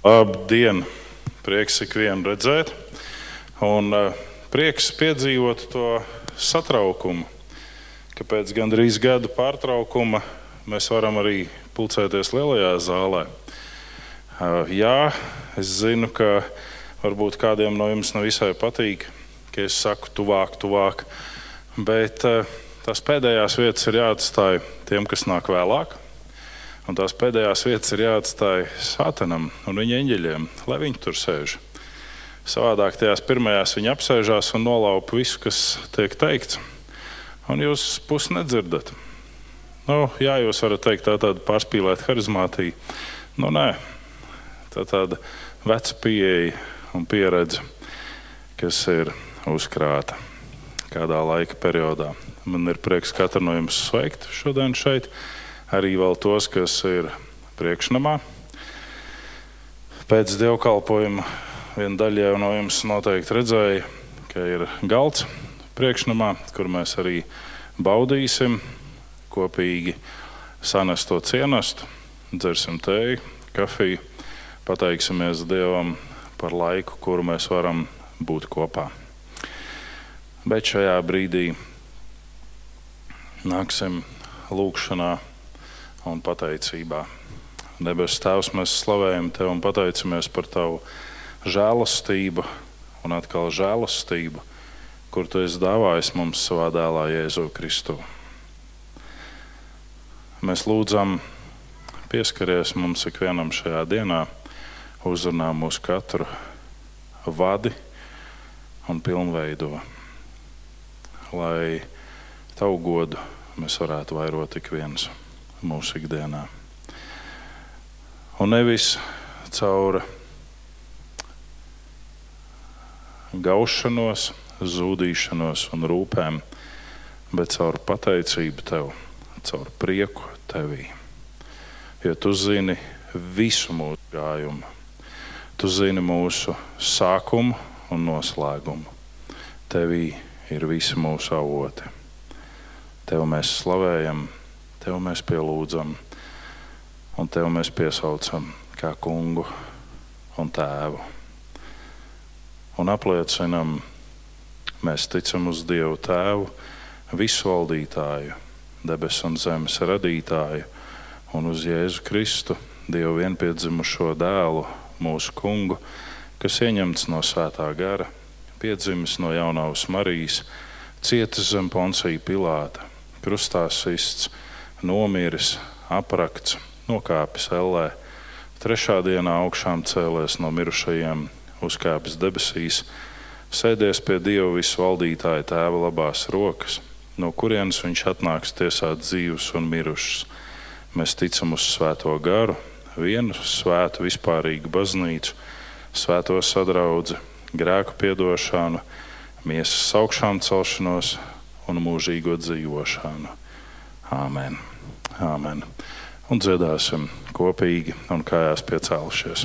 Labdien! Prieks ikvienu redzēt, un uh, prieks piedzīvot to satraukumu, ka pēc gandrīz gada pārtraukuma mēs varam arī pulcēties lielajā zālē. Uh, jā, es zinu, ka varbūt kādiem no jums nevisai patīk, ka es saku tuvāk, tuvāk, bet uh, tās pēdējās vietas ir jāatstāj tiem, kas nāk vēlāk. Un tās pēdējās vietas ir jāatstāj Sātanam un viņa eņģeļiem, lai viņi tur sēž. Savādāk tajās pirmajās viņi apsēžās un nolaupa visu, kas tiek teikts, un jūs pusi nedzirdat. Nu, jā, jūs varat teikt, tā tāda pārspīlēta harizmātija. Nu, nē, tā tāda veca pieeja un pieredze, kas ir uzkrāta kādā laika periodā. Man ir prieks katru no jums sveikt šodien šeit arī vēl tos, kas ir priekšnamā. Pēc dievkalpojuma viena daļa jau no jums noteikti redzēja, ka ir galds priekšnamā, kur mēs arī baudīsim kopīgi sanesto cienastu, dzersim tēju, kafiju, pateiksimies Dievam par laiku, kuru mēs varam būt kopā. Bet šajā brīdī nāksim lūgšanā un pateicībā. Debes Tēvs, mēs slavējam Tevi un pateicamies par Tavu žēlastību un atkal žēlastību, kur Tu esi dāvājis mums savā dēlā Jēzu Kristu. Mēs lūdzam, pieskaries mums ikvienam šajā dienā, uzrunā mūsu katru vadi un pilnveido, lai Tavu godu mēs varētu vairot ik viens mūsu ikdienā. Un nevis caur gaušanos, zudīšanos un rūpēm, bet caur pateicību tev, caur prieku tevī. Jo tu zini visu mūsu gājumu, tu zini mūsu sākumu un noslēgumu. Tevī ir visi mūsu avoti. Tev mēs slavējam Tev mēs pielūdzam un Tev mēs piesaucam kā kungu un tēvu. Un apliecinam, mēs ticam uz Dievu Tēvu, visu valdītāju, debesu un zemes radītāju, un uz Jēzu Kristu, Dievu vienpiedzimušo dēlu, mūsu kungu, kas ieņemts no svētā gara, piedzimis no jaunās Marijas, cietis zem Poncija Pilāta, krustā sists nomiris, aprakts, nokāpis ellē, trešā dienā augšām cēlēs no mirušajiem, uzkāpis debesīs, sēdies pie Dieva visvaldītāja tēva labās rokas, no kurienes viņš atnāks tiesāt dzīvus un mirušus. Mēs ticam uz Svēto garu, vienu svētu vispārīgu baznīcu, svēto sadraudzi, grēku piedošanu, miesas augšām celšanos un mūžīgo dzīvošanu. Āmen! Āmen! Un dziedāsim kopīgi un kājās piecēlušies.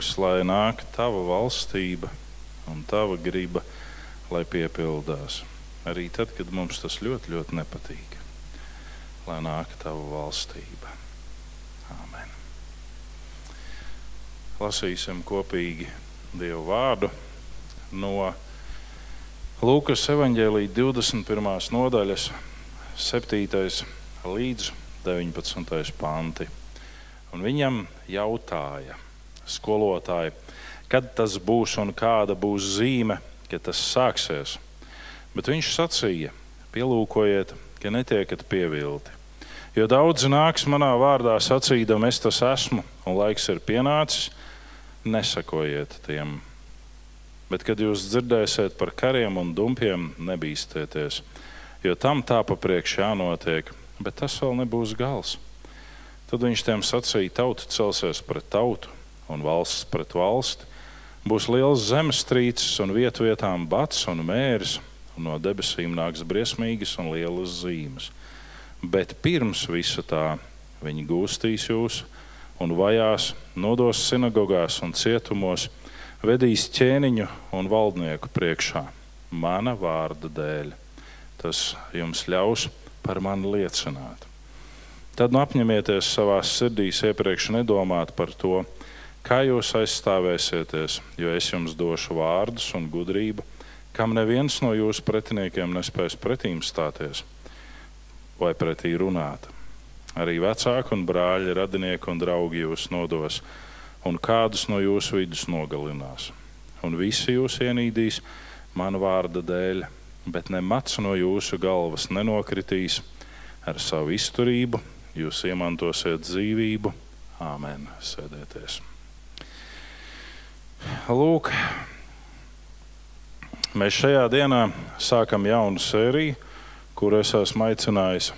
Kungs, lai nāk tava valstība un tava griba, lai piepildās. Arī tad, kad mums tas ļoti, ļoti nepatīk. Lai nāk tava valstība. Āmen. Lasīsim kopīgi Dievu vārdu no Lūkas evanģēlīja 21. nodaļas, 7. līdz 19. panti. Un viņam jautāja, skolotāji, kad tas būs un kāda būs zīme, kad tas sāksies. Bet viņš sacīja, pielūkojiet, ka netiekat pievilti. Jo daudzi nāks manā vārdā sacīdam, es tas esmu, un laiks ir pienācis, nesakojiet tiem. Bet, kad jūs dzirdēsiet par kariem un dumpiem, nebīsties, jo tam tā pa priekš jānotiek, bet tas vēl nebūs gals. Tad viņš tiem sacīja, tauta celsies pret tautu un valsts pret valsti. Būs liels zemestrīces un vietu vietām bats un mērs, un no debesīm nāks briesmīgas un lielas zīmes. Bet pirms visa tā viņi gūstīs jūs un vajās, nodos sinagogās un cietumos, vedīs ķēniņu un valdnieku priekšā mana vārda dēļ. Tas jums ļaus par mani liecināt. Tad nu apņemieties savā sirdīs iepriekš nedomāt par to, kā jūs aizstāvēsieties, jo es jums došu vārdus un gudrību, kam neviens no jūsu pretiniekiem nespēs pretīm stāties vai pretī runāt. Arī vecāki un brāļi, radinieki un draugi jūs nodos, un kādus no jūsu vidus nogalinās. Un visi jūs ienīdīs manu vārda dēļ, bet ne mats no jūsu galvas nenokritīs ar savu izturību jūs iemantosiet dzīvību. Āmen. Sēdēties. Lūk, mēs šajā dienā sākam jaunu sēriju, kur es esmu aicinājis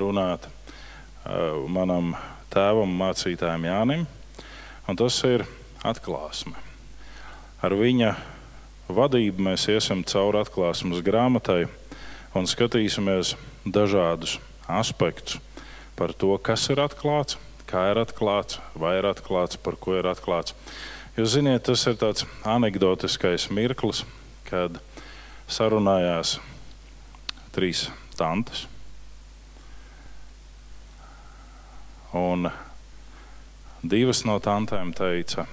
runāt uh, manam tēvam, mācītājam Jānim. Tas ir atklāsme. Ar viņa vadību mēs iesim cauri atklāsmes grāmatai un skatīsimies dažādus aspektus par to, kas ir atklāts, kā ir atklāts, vai ir atklāts, par ko ir atklāts. Jūs zināt, tas ir tāds anekdotiskais mirklis, kad sarunājās trīs tantes. Un divas no tantēm teica,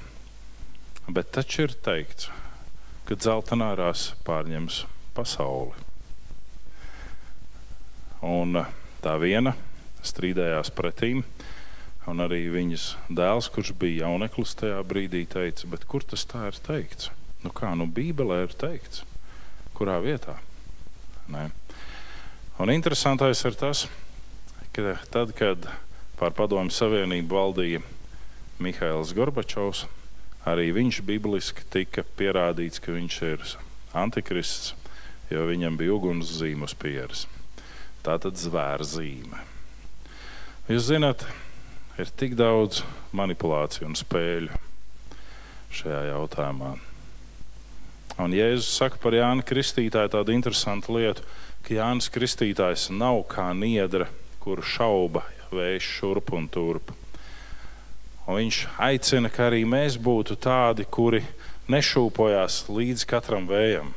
bet taču ir teikts, ka dzeltenā rasa pārņems pasauli. Un tā viena strīdējās pretīm. Un arī viņas dēls, kurš bija jauneklis tajā brīdī, teica, kur tas tā ir teikts? Nu kā, nu Bībelē ir teikts, kurā vietā? Nē. Un interesantais ir tas, ka tad, kad pār Padomju Savienību valdīja Mihails Gorbačovs, arī viņš bibliski tika pierādīts, ka viņš ir antikrists, jo viņam bija ugunszīme uz pieres. Tā tad zvērzīme. Jūs zināt, ir tik daudz manipulāciju un spēļu šajā jautājumā. Un Jēzus saka par Jānu Kristītāju tādu interesantu lietu, ka Jānis Kristītājs nav kā niedra, kuru šauba vējš šurp un turp. Un viņš aicina, ka arī mēs būtu tādi, kuri nešūpojās līdz katram vējam.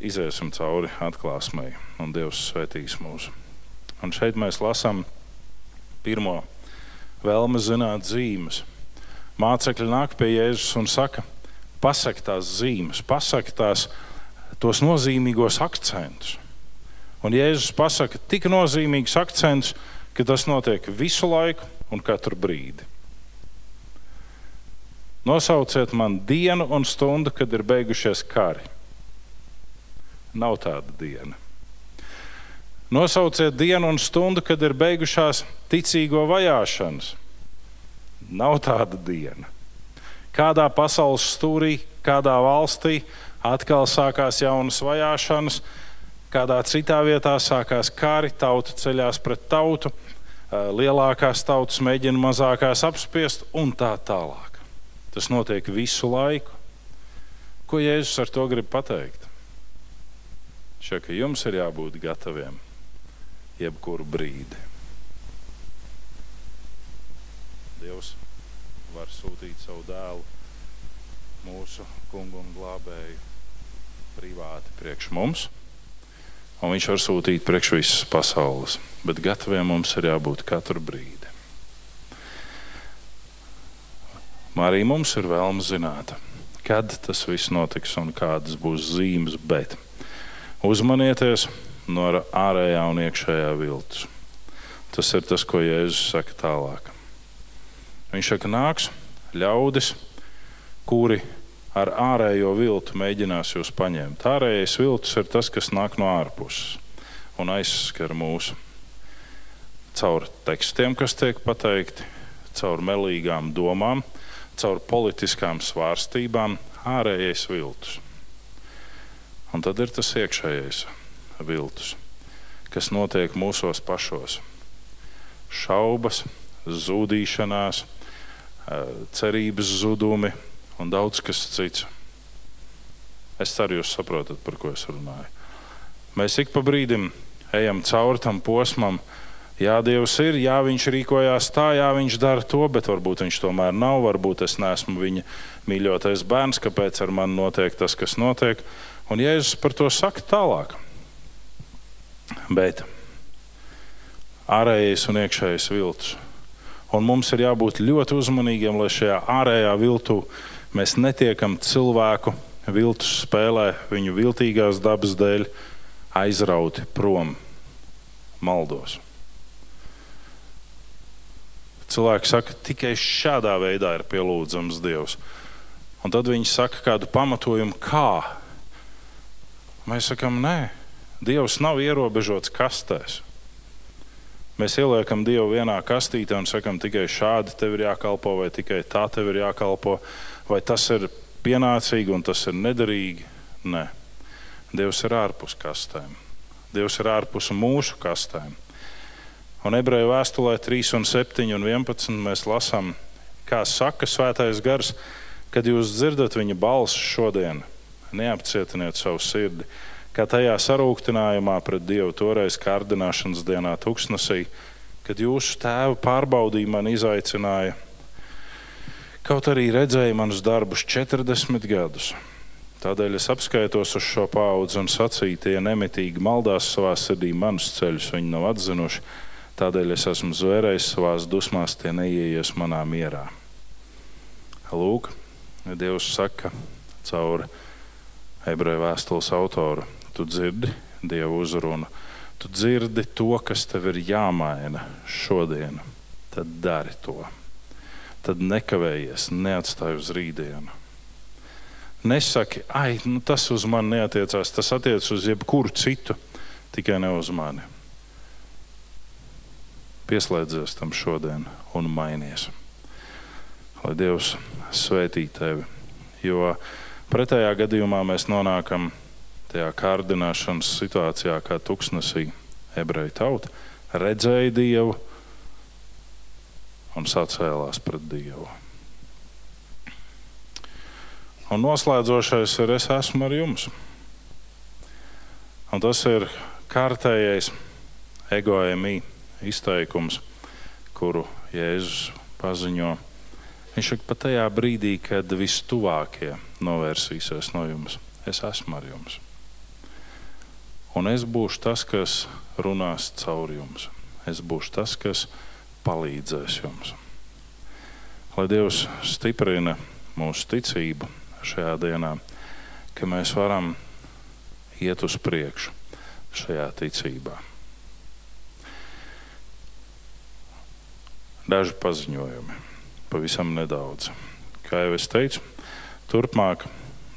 Iziesim cauri atklāsmei, un Dievs svētīs mūsu. Un šeit mēs lasām pirmo vēlmi zināt zīmes. Mācekļi nāk pie Jēzus un saka, pasak tās zīmes, pasak tās tos nozīmīgos akcentus. Un Jēzus pasaka tik nozīmīgus akcentus, ka tas notiek visu laiku un katru brīdi. Nosauciet man dienu un stundu, kad ir beigušies kari. Nav tāda diena. Nosauciet dienu un stundu, kad ir beigušās ticīgo vajāšanas. Nav tāda diena. Kādā pasaules stūrī, kādā valstī atkal sākās jaunas vajāšanas, kādā citā vietā sākās kari, tauta ceļās pret tautu, lielākās tautas mēģina mazākās apspiest un tā tālāk. Tas notiek visu laiku. Ko Jēzus ar to grib pateikt? Šeit, ka jums ir jābūt gataviem jebkuru brīdi. Dievs var sūtīt savu dēlu, mūsu kungu un glābēju, privāti priekš mums. Un viņš var sūtīt priekš visas pasaules, bet gataviem mums ir jābūt katru brīdi. Arī mums ir vēlme zināt, kad tas viss notiks un kādas būs zīmes, bet uzmanieties no ārējā un iekšējā viltus. Tas ir tas, ko Jēzus saka tālāk. Viņš saka, nāks ļaudis, kuri ar ārējo viltu mēģinās jūs paņemt. Ārējais viltus ir tas, kas nāk no ārpuses un aizskar mūsu caur tekstiem, kas tiek pateikti, caur melīgām domām, caur politiskām svārstībām, ārējais viltus. Un tad ir tas iekšējais viltus, kas notiek mūsos pašos. Šaubas, zudīšanās, cerības zudumi un daudz kas cits. Es ceru, jūs saprotat, par ko es runāju. Mēs ik pa brīdim ejam cauri tam posmam. Jā, Dievs ir, jā, viņš rīkojās tā, jā, viņš dara to, bet varbūt viņš tomēr nav. Varbūt es neesmu viņa mīļotais bērns, kāpēc ar mani notiek tas, kas notiek. Un Jēzus par to saka tālāk. Bet ārējais un iekšējais viltus. Un mums ir jābūt ļoti uzmanīgiem, lai šajā ārējā viltū mēs netiekam cilvēku viltus spēlē, viņu viltīgās dabas dēļ aizrauti prom maldos. Cilvēki saka, tikai šādā veidā ir pielūdzams Dievs. Un tad viņi saka kādu pamatojumu, kā. Mēs sakām, nē, Dievs nav ierobežots kastēs. Mēs ieliekam Dievu vienā kastītē un sakam, tikai šādi tev ir jākalpo, vai tikai tā tev ir jākalpo, vai tas ir pienācīgi un tas ir nederīgi. Nē, Dievs ir ārpus kastēm. Dievs ir ārpus mūsu kastēm. Un ebreju vēstulē 3, un 7 un 11 mēs lasām, kā saka Svētais Gars, kad jūs dzirdat viņa balsi šodien, neapcietiniet savu sirdi, kā tajā sarūktinājumā pret Dievu toreiz kārdināšanas dienā tuksnesī, kad jūsu tēvu pārbaudīja man izaicināja, kaut arī redzēja manus darbus 40 gadus. Tādēļ es apskaitos uz šo paudzi un sacīju, tie nemitīgi maldās savā sirdī manus ceļus, viņi nav atzinuši. Tādēļ es esmu zvērējis savā dusmās, tie neieies manā mierā. Lūk, Dievs saka caur ebreju vēstules autoru: Tu dzirdi Dievu uzrunu, tu dzirdi to, kas tev ir jāmaina šodien, tad dari to. Tad nekavējies, neatstāj uz rītdienu. Nesaki, ai, nu tas uz mani neatiecās, tas attiecas uz jebkuru citu, tikai ne uz mani pieslēdzies tam šodien un mainies. Lai Dievs svētī tevi, jo pretējā gadījumā mēs nonākam tajā kārdināšanas situācijā, kā tuksnesī ebreju tauta redzēja Dievu un sacēlās pret Dievu. Un noslēdzošais ir es esmu ar jums. Un tas ir kārtējais egoēmija izteikums, kuru Jēzus paziņo. Viņš saka, pat tajā brīdī, kad vistuvākie novērsīsies no jums, es esmu ar jums. Un es būšu tas, kas runās caur jums. Es būšu tas, kas palīdzēs jums. Lai Dievs stiprina mūsu ticību šajā dienā, ka mēs varam iet uz priekšu šajā ticībā. daži paziņojumi. Pavisam nedaudz. Kā jau es teicu, turpmāk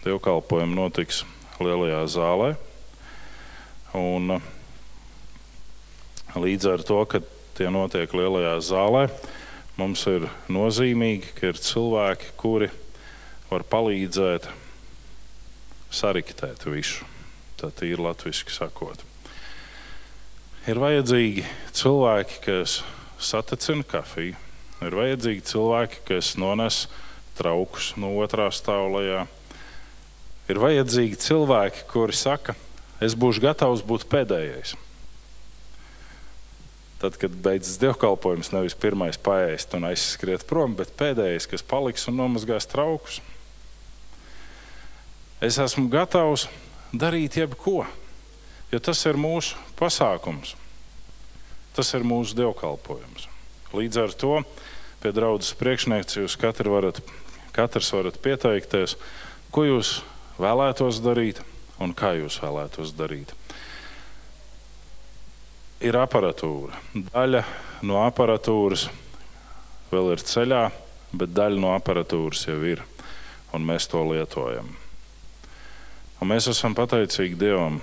dievkalpojumi notiks lielajā zālē. Un līdz ar to, ka tie notiek lielajā zālē, mums ir nozīmīgi, ka ir cilvēki, kuri var palīdzēt sariktēt visu. Tā ir latviešu sakot. Ir vajadzīgi cilvēki, kas satecina kafiju. Ir vajadzīgi cilvēki, kas nones traukus no otrā stāvlajā. Ir vajadzīgi cilvēki, kuri saka, es būšu gatavs būt pēdējais. Tad, kad beidzas dievkalpojums, nevis pirmais paēst un aizskriet prom, bet pēdējais, kas paliks un nomazgās traukus. Es esmu gatavs darīt jebko, jo tas ir mūsu pasākums. Tas ir mūsu dievkalpojums. Līdz ar to pie draudzes priekšnieks jūs katru varat, katrs varat pieteikties, ko jūs vēlētos darīt un kā jūs vēlētos darīt ir aparatūra. Daļa no aparatūras vēl ir ceļā, bet daļa no aparatūras jau ir, un mēs to lietojam. Un mēs esam pateicīgi Dievam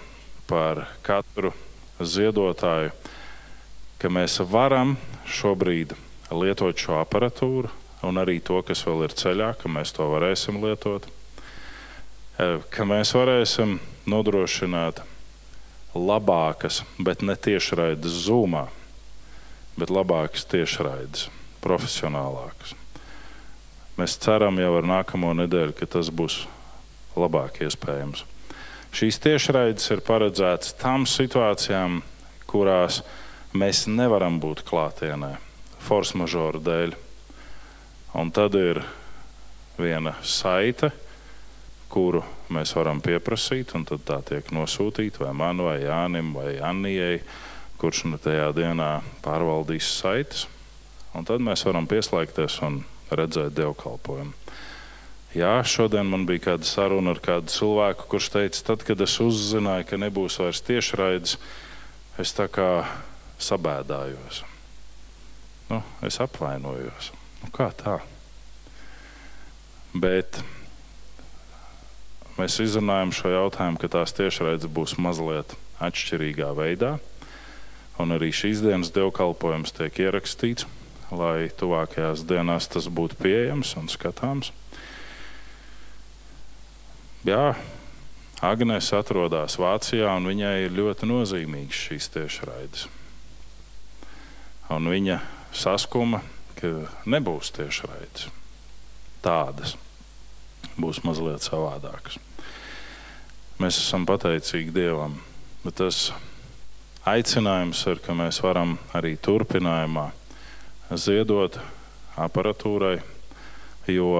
par katru ziedotāju, ka mēs varam šobrīd lietot šo aparatūru, un arī to, kas vēl ir ceļā, ka mēs to varēsim lietot, ka mēs varēsim nodrošināt labākas, bet ne tiešraides zūmā, bet labākas tiešraides, profesionālākas. Mēs ceram jau ar nākamo nedēļu, ka tas būs labāk iespējams. Šīs tiešraides ir paredzētas tam situācijām, kurās mēs nevaram būt klātienē, force majeure dēļ. Un tad ir viena saite, kuru mēs varam pieprasīt, un tad tā tiek nosūtīta vai man, vai Jānim, vai Annijai, kurš nu tajā dienā pārvaldīs saites. Un tad mēs varam pieslēgties un redzēt dievkalpojumu. Jā, šodien man bija kāda saruna ar kādu cilvēku, kurš teica, tad, kad es uzzināju, ka nebūs vairs tiešraides, es tā kā sabēdājos. Nu, es apvainojos. Nu, kā tā? Bet mēs izrunājam šo jautājumu, ka tās tiešraides būs mazliet atšķirīgā veidā. Un arī šīs dienas dievkalpojums tiek ierakstīts, lai tuvākajās dienās tas būtu pieejams un skatāms. Jā, Agnēs atrodas Vācijā, un viņai ir ļoti nozīmīgas šīs tiešraides. Un viņa saskuma, ka nebūs tiešraides tādas, būs mazliet savādākas. Mēs esam pateicīgi Dievam, bet tas aicinājums ir, ka mēs varam arī turpinājumā ziedot aparatūrai, jo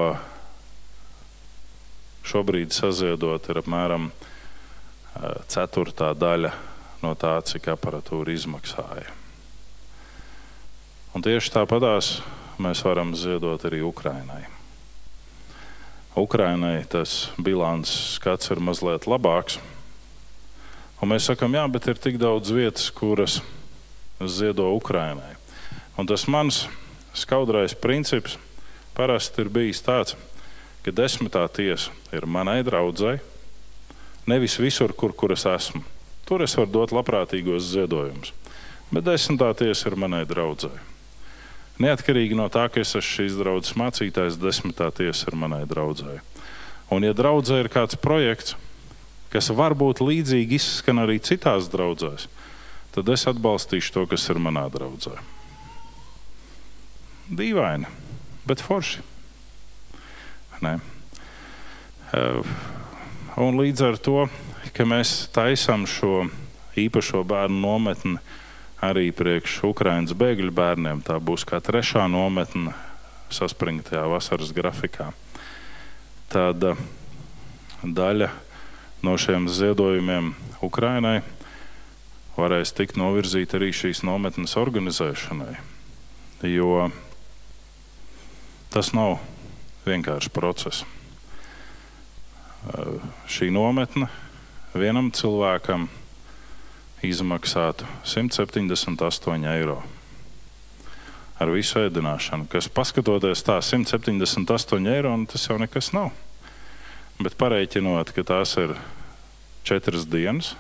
šobrīd saziedot ir apmēram ceturtā daļa no tā, cik aparatūra izmaksāja. Un tieši tāpatās mēs varam ziedot arī Ukrainai. Ukrainai tas bilants skats ir mazliet labāks. Un mēs sakām, jā, bet ir tik daudz vietas, kuras ziedo Ukrainai. Un tas mans skaudrais princips parasti ir bijis tāds, ka desmitā tiesa ir manai draudzēji, nevis visur, kur, kur es esmu. Tur es varu dot labprātīgos ziedojumus, bet desmitā tiesa ir manai draudzēji. Neatkarīgi no tā, ka es esmu šīs draudzes mācītājs, desmitā tiesa ir manai draudzēji. Un, ja draudzē ir kāds projekts, kas varbūt līdzīgi izskan arī citās draudzēs, tad es atbalstīšu to, kas ir manā draudzē. Dīvaini, bet forši. Ne? Un līdz ar to, ka mēs taisām šo īpašo bērnu nometni arī priekš Ukraiņas bēgļu bērniem. Tā būs kā trešā nometne saspringtajā vasaras grafikā. Tad eh, daļa no šiem ziedojumiem Ukraiņai varēs tikt novirzīta arī šīs nometnes organizēšanai. Jo tas nav vienkāršs process. Eh, šī nometne vienam cilvēkam ir izmaksātu 178 eiro. Ar visu ēdināšanu, kas paskatoties tā 178 eiro, nu, tas jau nekas nav. Bet pareiķinot, ka tās ir četras dienas,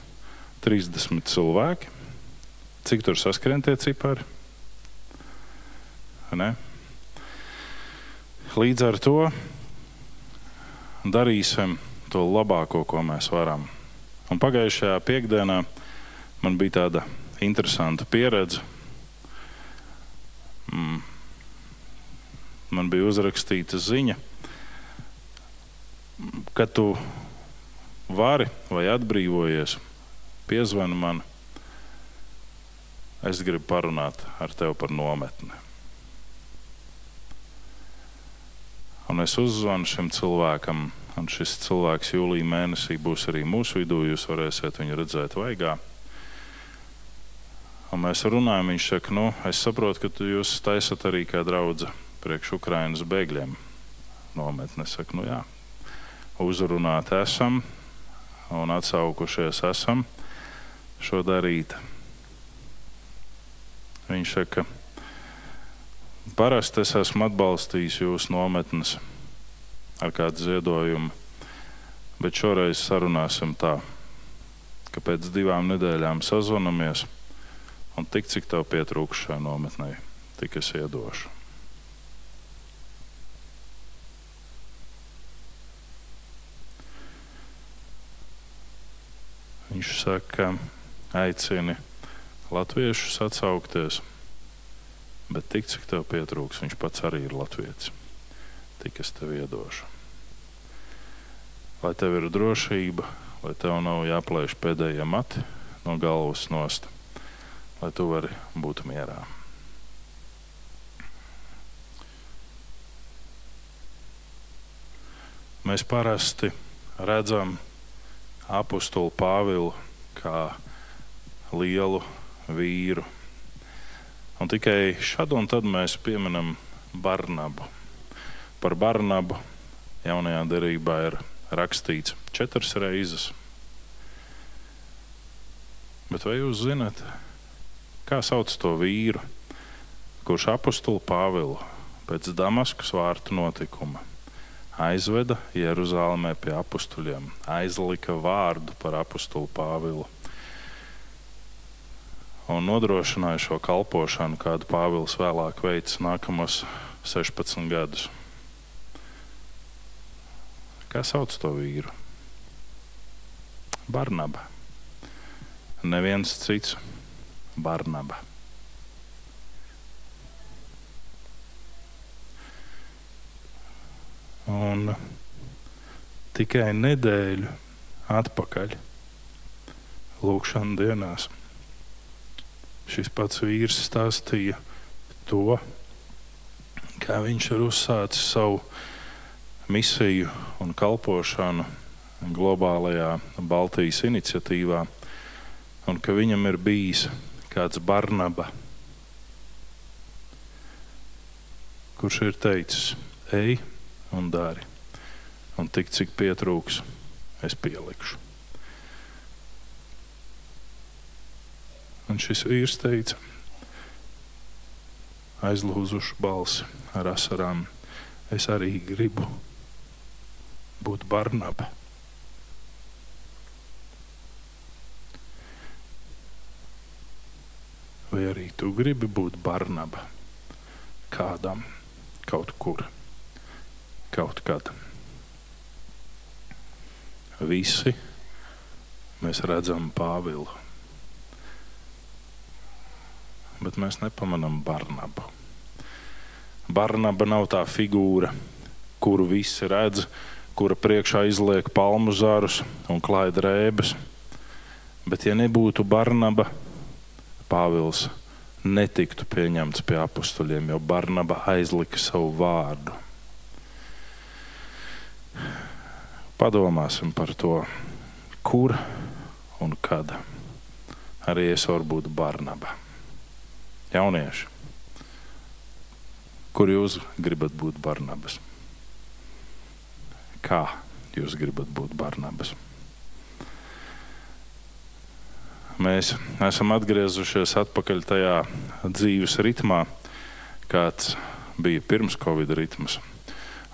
30 cilvēki, cik tur saskrien tie cipari? Ne? Līdz ar to darīsim to labāko, ko mēs varam. Un pagājušajā piekdienā man bija tāda interesanta pieredze. Mm. Man bija uzrakstīta ziņa, ka tu vari vai atbrīvojies, piezvani man. es gribu parunāt ar tevi par nometni. Un es uzzvanu šim cilvēkam, un šis cilvēks jūlijā mēnesī būs arī mūsu vidū. Jūs varēsiet viņu redzēt vaigā. Un mēs runājam, viņš saka, nu, es saprotu, ka jūs taisat arī kā draudzene priekš Ukrainas bēgļiem. Nometne saka, nu jā, uzrunāt esam un atsaukušies esam šo darīt. Viņš saka, parasti es esmu atbalstījis jūsu nometnes ar kādu ziedojumu, bet šoreiz sarunāsim tā, ka pēc divām nedēļām sazvanamies un tik cik tev pietrūkst šai nometnei, tik es iedošu. Viņš saka, aicini latviešus atsaukties, bet tik cik tev pietrūks, viņš pats arī ir latviečs. Tik es tev iedošu. Lai tev ir drošība, lai tev nav jāplēš pēdējie mati no galvas nost, lai tu vari būt mierā. Mēs parasti redzam apakstuli Pāvilu kā lielu vīru. Un tikai šad un tad mēs pieminam Barnabu. Par Barnabu jaunajā derībā ir rakstīts četras reizes. Bet vai jūs zināt, kā sauc to vīru, kurš apakstuli Pāvilu pēc Damaskas vārtu notikuma aizveda Jeruzalemē pie apstuļiem, aizlika vārdu par apstulu Pāvilu un nodrošināja šo kalpošanu, kādu Pāvils vēlāk veids nākamos 16 gadus. Kā sauc to vīru? Barnaba. Neviens cits - Barnaba. Un tikai nedēļu atpakaļ, Lūkšanas dienās, šis pats vīrs stāstīja to, kā viņš ir uzsācis savu misiju un kalpošanu globālajā Baltijas iniciatīvā, un ka viņam ir bijis kāds Barnaba, kurš ir teicis, ej, un dari. Un tik cik pietrūks, es pielikšu. Un šis vīrs teica, aizlūzuši balsi ar asarām, es arī gribu būt Barnaba. Vai arī tu gribi būt Barnaba kādam kaut kur? kaut kad. Visi mēs redzam Pāvilu, bet mēs nepamanām Barnabu. Barnaba nav tā figūra, kuru visi redz, kura priekšā izliek palmu zarus un klaida rēbes. Bet, ja nebūtu Barnaba, Pāvils netiktu pieņemts pie apstuļiem, jo Barnaba aizlika savu vārdu. Padomāsim par to, kur un kad arī es varu būt Barnaba. Jaunieši, kur jūs gribat būt Barnabas? Kā jūs gribat būt Barnabas? Mēs esam atgriezušies atpakaļ tajā dzīves ritmā, kāds bija pirms Covid ritmas.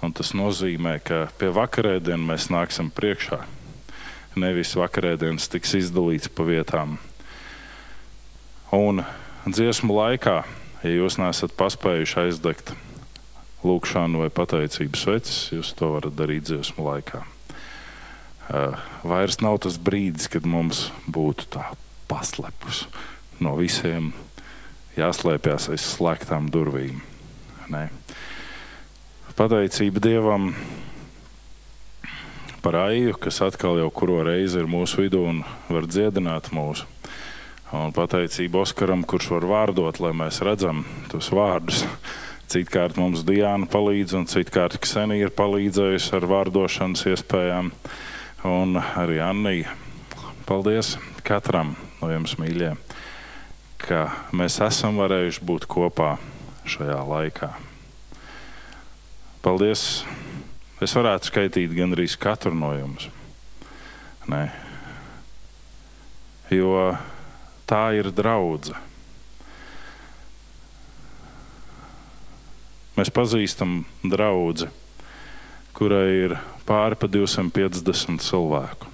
Un tas nozīmē, ka pie vakarēdienas mēs nāksim priekšā. Nevis vakarēdienas tiks izdalīts pa vietām. Un dziesmu laikā, ja jūs nesat paspējuši aizdegt lūkšanu vai pateicības sveces, jūs to varat darīt dziesmu laikā. Uh, vairs nav tas brīdis, kad mums būtu tā paslepus no visiem jāslēpjas aiz slēgtām durvīm. Nē pateicība Dievam par Aiju, kas atkal jau kuro reizi ir mūsu vidū un var dziedināt mūsu. Un pateicība Oskaram, kurš var vārdot, lai mēs redzam tos vārdus. Citkārt mums Diana palīdz, un citkārt Ksenija ir palīdzējusi ar vārdošanas iespējām. Un arī Annija. Paldies katram no jums, mīļie, ka mēs esam varējuši būt kopā šajā laikā. Paldies! Es varētu skaitīt gandrīz katru no jums. Nē. Jo tā ir draudzene. Mēs pazīstam draugu, kurai ir pāri pa 250 cilvēku.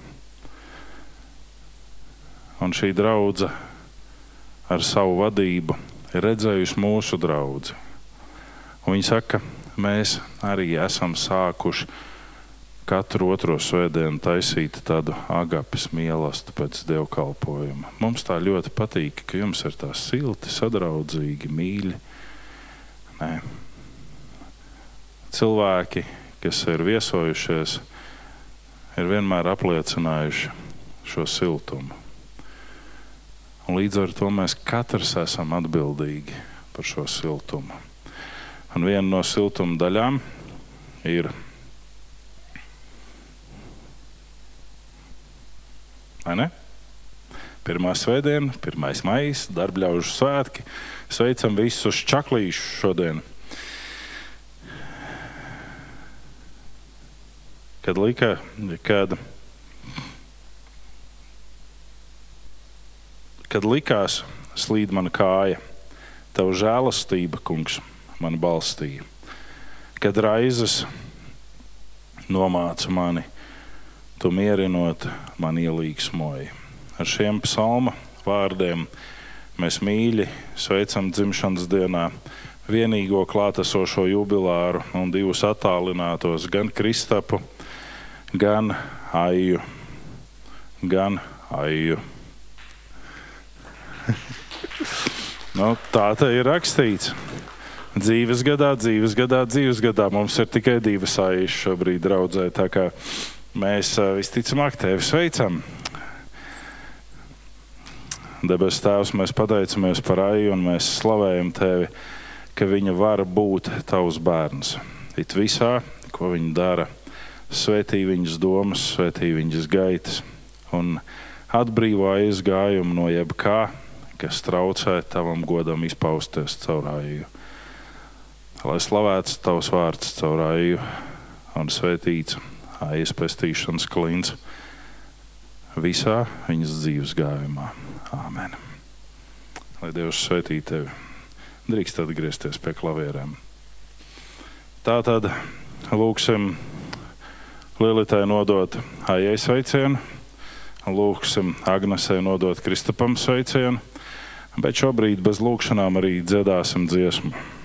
Un šī draudzene ar savu vadību ir redzējusi mūsu draugu. Viņi saka, mēs arī esam sākuši katru otro svētdienu taisīt tādu agapes mīlestību pēc dievkalpojuma. Mums tā ļoti patīk, ka jums ir tā silti, sadraudzīgi, mīļi. Nē. Cilvēki, kas ir viesojušies, ir vienmēr apliecinājuši šo siltumu. Un līdz ar to mēs katrs esam atbildīgi par šo siltumu. Un viena no siltuma daļām ir Vai ne? Pirmā svētdiena, 1. maija, darbļaužu svētki. Sveicam visus čaklīšus šodien. Kad, lika, kad, kad likās, slīd mana kāja, tava žēlastība, kungs, man balstīja. Kad raizes nomāca mani, tu mierinot man ielīgsmoji. Ar šiem psalma vārdiem mēs mīļi sveicam dzimšanas dienā vienīgo klātesošo jubilāru un divus attālinātos, gan Kristapu, gan Aiju. Gan Aiju. Nu, tā te ir rakstīts. Dzīves gadā, dzīves gadā, dzīves gadā mums ir tikai divas aijas šobrīd draudzē. Tā kā Mēs visticamāk tevi sveicam. Debes Tēvs, mēs pateicamies par Aiju un mēs slavējam Tevi, ka viņa var būt Tavs bērns. It visā, ko viņa dara, svētī viņas domas, svētī viņas gaitas un atbrīvo aizgājumu no jebkā, kas traucē Tavam godam izpausties caur Aiju. Lai slavēts Tavs vārds caur Aiju un svētīts aizpestīšanas klints visā viņas dzīves gājumā. Āmen. Lai Dievs svētī tevi. Drīkst atgriezties pie klavierēm. Tā tad lūksim Lielitai nodot Aijai sveicienu, lūksim Agnesei nodot Kristapam sveicienu, bet šobrīd bez lūkšanām arī dziedāsim dziesmu.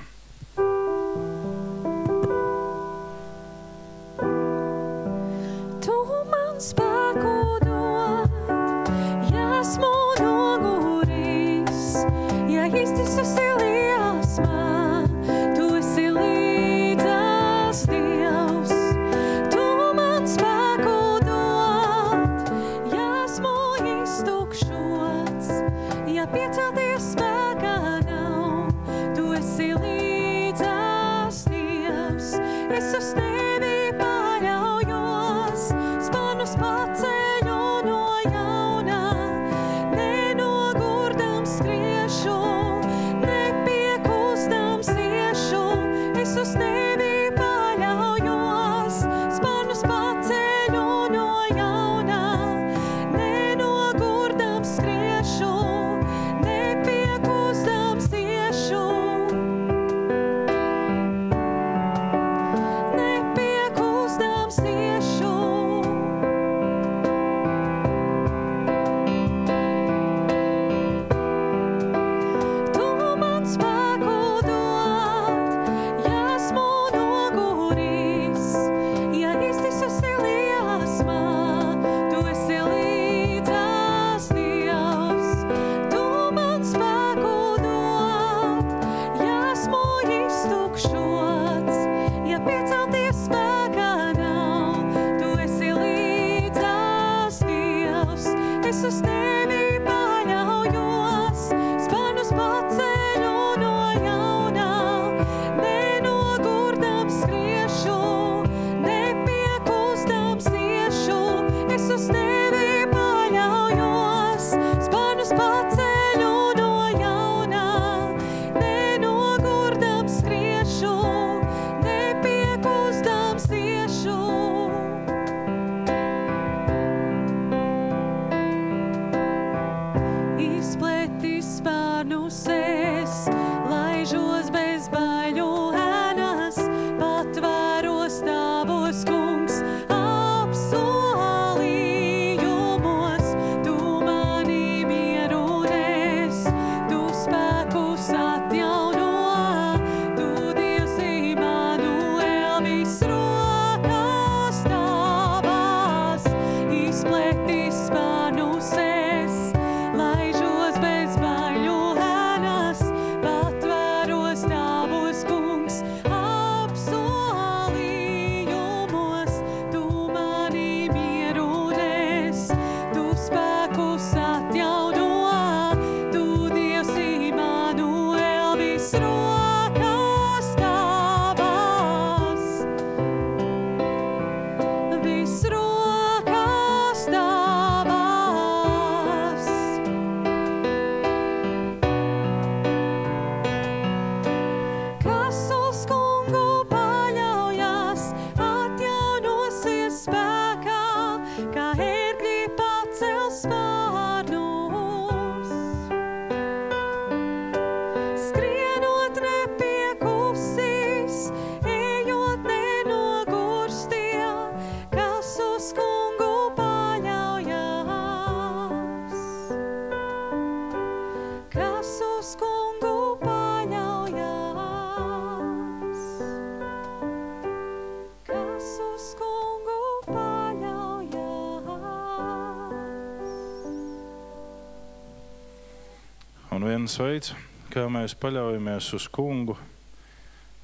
Viens veids, kā mēs paļaujamies uz kungu,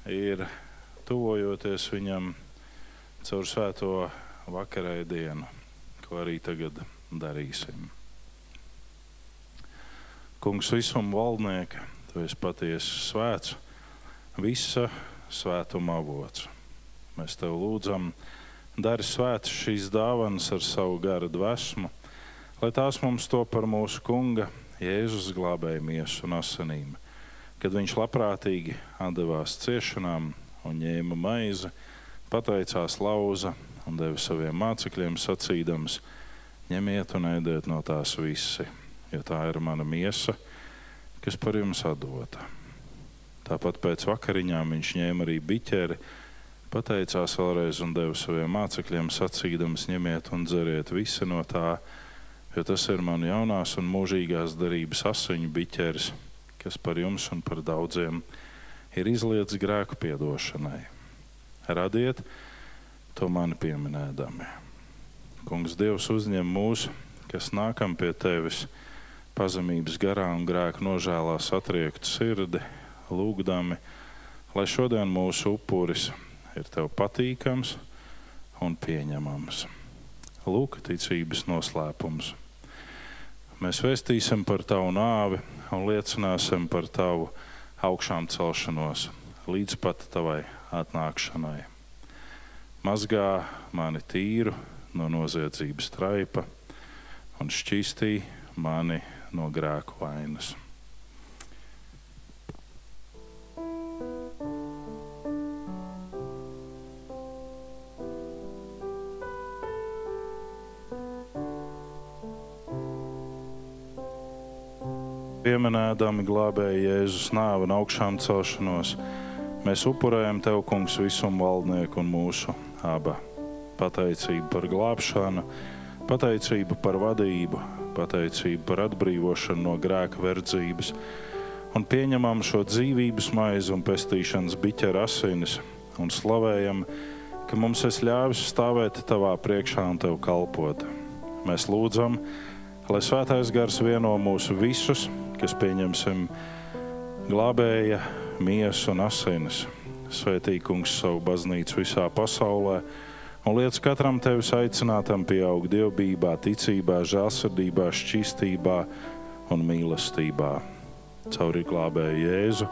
ir tuvojoties viņam caur svēto vakarē dienu, ko arī tagad darīsim. Kungs visuma valdnieka, tu esi patiesi svēts, visa svētuma avots. Mēs tev lūdzam, dari svētas šīs dāvanas ar savu garu dvēsmu, lai tās mums to par mūsu kunga Jēzus glābēja miesu un asinīm, kad viņš labprātīgi atdevās ciešanām un ņēma maizi, pateicās lauza un deva saviem mācekļiem sacīdams: ņemiet un ēdiet no tās visi, jo tā ir mana miesa, kas par jums atdota. Tāpat pēc vakariņām viņš ņēma arī biķeri, pateicās vēlreiz un deva saviem mācekļiem sacīdams: ņemiet un dzeriet visi no tā, jo tas ir man jaunās un mūžīgās darības asiņu biķeris, kas par jums un par daudziem ir izlietas grēku piedošanai. Radiet to mani pieminēdami. Kungs, Dievs, uzņem mūs, kas nākam pie tevis, pazemības garā un grēku nožēlā satriektu sirdi, lūgdami, lai šodien mūsu upuris ir tev patīkams un pieņemams. Lūk, ticības noslēpums. Mēs vēstīsim par tavu nāvi un liecināsim par tavu augšām celšanos līdz pat tavai atnākšanai. Mazgā mani tīru no noziedzības traipa un šķīstī mani no grēku vainas. Pieminēdami glābēji Jēzus nāvi un augšām celšanos, mēs upurējam Tev, Kungs, visumu valdnieku un mūsu abu. Pateicību par glābšanu, pateicību par vadību, pateicību par atbrīvošanu no grēka verdzības un pieņemam šo dzīvības maizi un pestīšanas biķera asinis un slavējam, ka mums es ļāvis stāvēt Tavā priekšā un Tev kalpot. Mēs lūdzam, lai svētais gars vieno mūsu visus, kas pieņemsim glābēja miesu un asinis. Svētī kungs savu baznīcu visā pasaulē un liec katram tevis aicinātam pieaugt dievbijā, ticībā, žēlsirdībā, šķīstībā un mīlestībā. Caur glābēju Jēzu,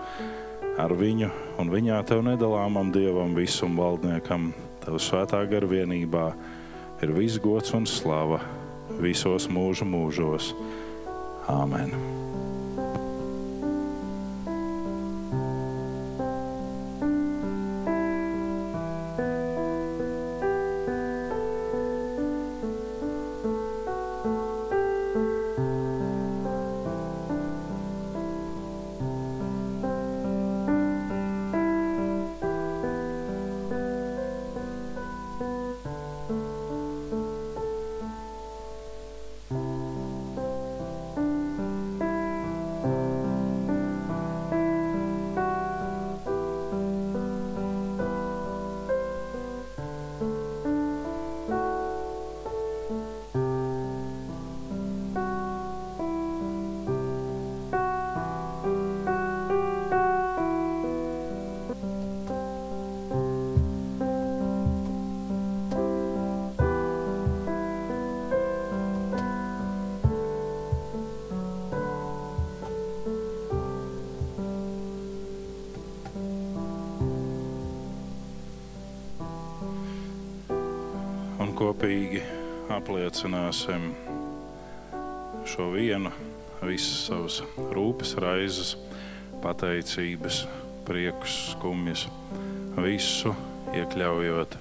ar viņu un viņā tev nedalāmam dievam, visam valdniekam, tev svētā gara vienībā ir viss gods un slava visos mūžu mūžos. Āmen! Apliecināsim šo vienu, visas savas rūpes, raizes, pateicības, priekus, skumjas, visu iekļaujot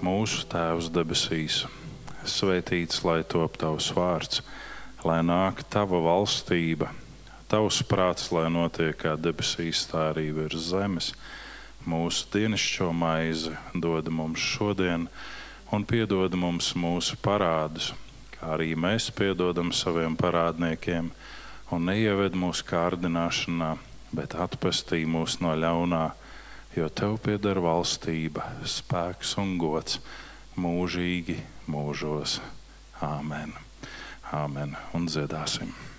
mūsu Tēvs debesīs. Svētīts, lai top tavs vārds, lai nāk tava valstība, tavs prāts, lai notiek kā debesīs, tā arī virs zemes. Mūsu dienascho maizi dod mums šodien, un piedod mums mūsu parādus, kā arī mēs piedodam saviem parādniekiem, un neieved mūsu kārdināšanā, bet atpestī mūs no ļaunā, jo tev pieder valstība, spēks un gods mūžīgi mūžos. Āmen! Āmen! Un dziedāsim!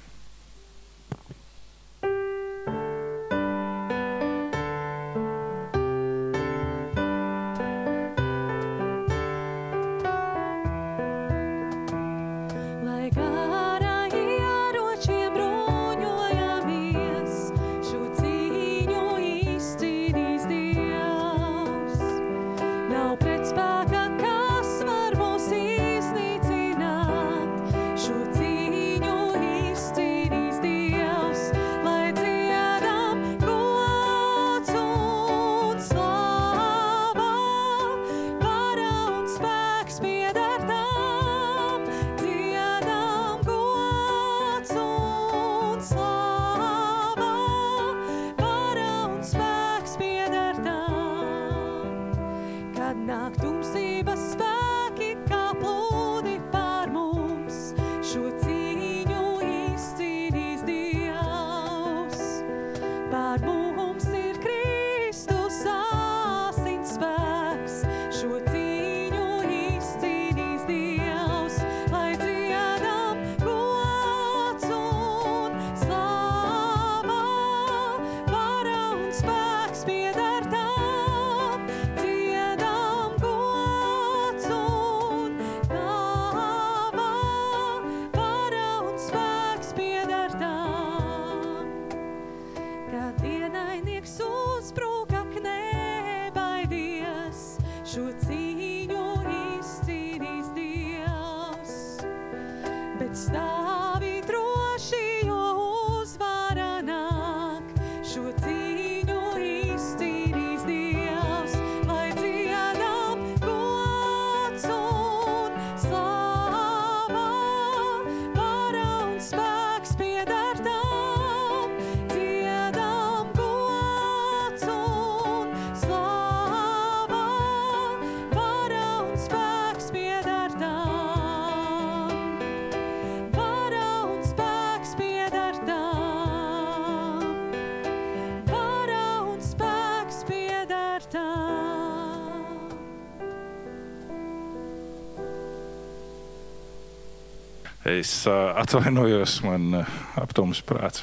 Es atvainojos, man aptums prāts.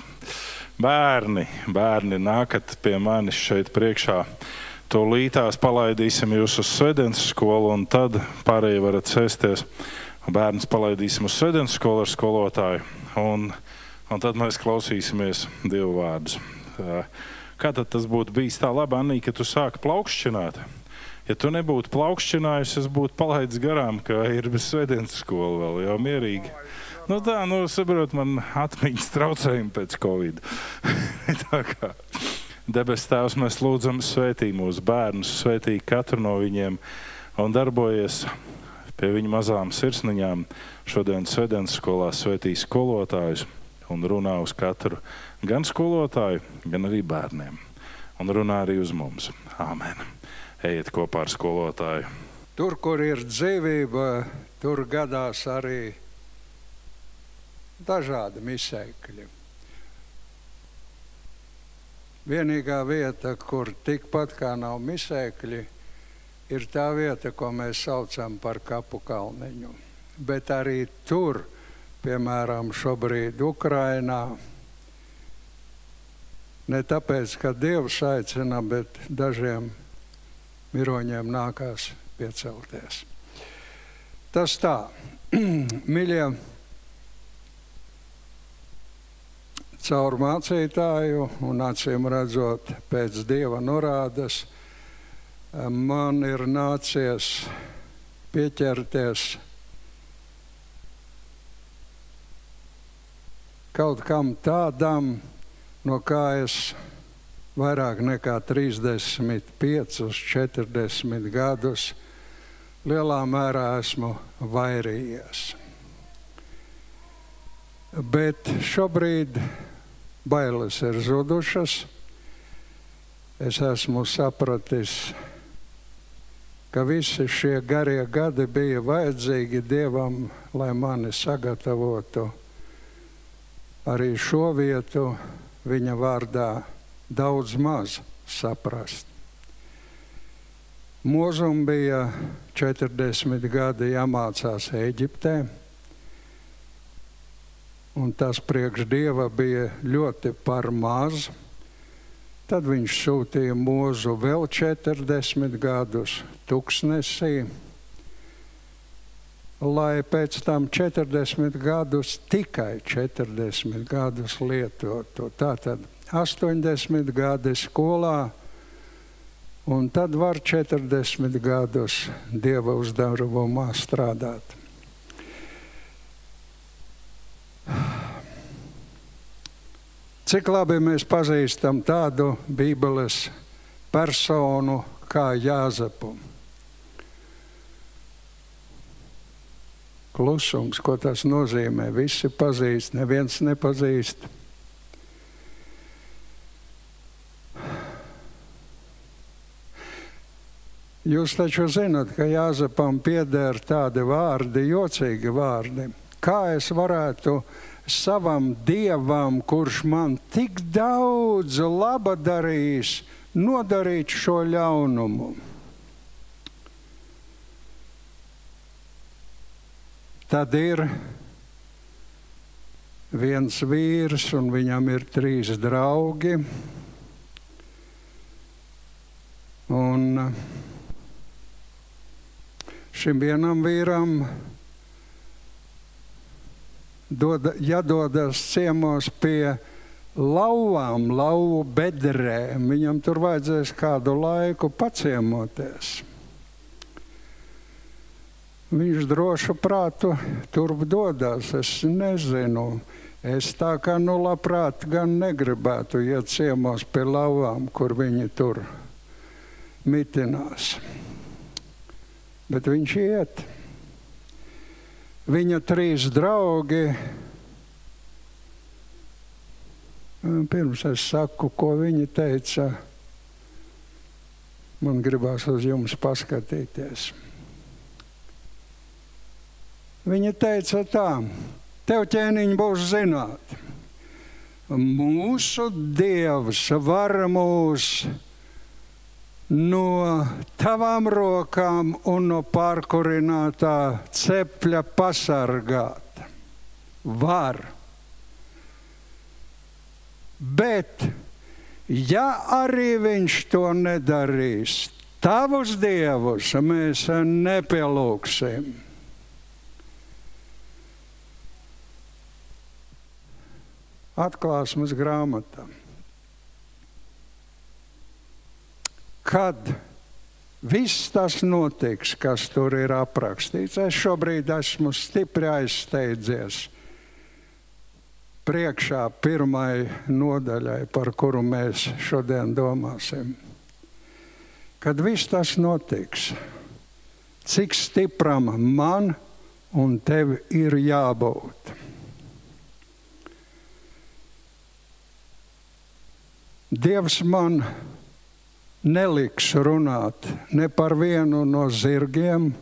Bērni, bērni, nākat pie manis šeit priekšā. To lītās palaidīsim jūs uz svētdienas skolu, un tad pārējie varat sēsties. Bērns palaidīsim uz svētdienas skolu ar skolotāju, un, un tad mēs klausīsimies divu vārdus. Kā tas būtu bijis tā labi, Anī, ka tu sāki plaukšķināt? Ja tu nebūtu plaukšķinājis, es būtu palaidis garām, ka ir bez svētdienas skola vēl jau mierīgi. Nu tā, nu, saprot, man atmiņas traucējumi pēc Covid. tā kā debes tēvs mēs lūdzam svētī mūsu bērnus, svētī katru no viņiem un darbojies pie viņu mazām sirsniņām. Šodien svētdienas skolā svētī skolotājus un runā uz katru gan skolotāju, gan arī bērniem. Un runā arī uz mums. Āmen! Ejiet kopā ar skolotāju! Tur, kur ir dzīvība, tur gadās arī dažādi misēkļi. Vienīgā vieta, kur tikpat kā nav misēkļi, ir tā vieta, ko mēs saucam par kapu kalniņu. Bet arī tur, piemēram, šobrīd Ukrainā, ne tāpēc, ka Dievs aicina, bet dažiem miroņiem nākās piecelties. Tas tā, mīļie, caur mācītāju un acīm redzot pēc Dieva norādes, man ir nācies pieķerties kaut kam tādam, no kā es vairāk nekā 35, 40 gadus lielā mērā esmu vairījies. Bet šobrīd bailes ir zudušas. Es esmu sapratis, ka visi šie garie gadi bija vajadzīgi Dievam, lai mani sagatavotu arī šo vietu viņa vārdā daudz maz saprast. Mūzum bija 40 gadi jāmācās Eģiptē, un tas priekš Dieva bija ļoti par maz. Tad viņš sūtīja mūzu vēl 40 gadus tuksnesī, lai pēc tam 40 gadus, tikai 40 gadus lietotu. Tātad 80 gadi skolā, un tad var 40 gadus Dieva uzdevumā strādāt. Cik labi mēs pazīstam tādu Bībeles personu kā Jāzepu. Klusums, ko tas nozīmē? Visi pazīst, neviens nepazīst. Jūs taču zinat, ka Jāzepam pieder tādi vārdi, jocīgi vārdi. Kā es varētu savam dievam, kurš man tik daudz laba darījis, nodarīt šo ļaunumu. Tad ir viens vīrs, un viņam ir trīs draugi. Un šim vienam vīram dod, jādodas ciemos pie lauvām, lauvu bedrēm. Viņam tur vajadzēs kādu laiku paciemoties. Viņš drošu prātu turp dodas. Es nezinu. Es tā kā nu labprāt gan negribētu iet ciemos pie lauvām, kur viņi tur mitinās. Bet viņš iet viņa trīs draugi. Pirms es saku, ko viņi teica, man gribās uz jums paskatīties. Viņa teica tā, tev ķēniņi būs zināt. Mūsu Dievs var mūs no tavām rokām un no pārkurinātā cepļa pasargāt. Var. Bet, ja arī viņš to nedarīs, tavus dievus mēs nepielūgsim. Atklāsmes grāmatā. Kad viss tas notiks, kas tur ir aprakstīts. Es šobrīd esmu stipri aizsteidzies priekšā pirmai nodaļai, par kuru mēs šodien domāsim. Kad viss tas notiks, cik stipram man un tev ir jābūt. Dievs man ir neliks runāt ne par vienu no zirgiem,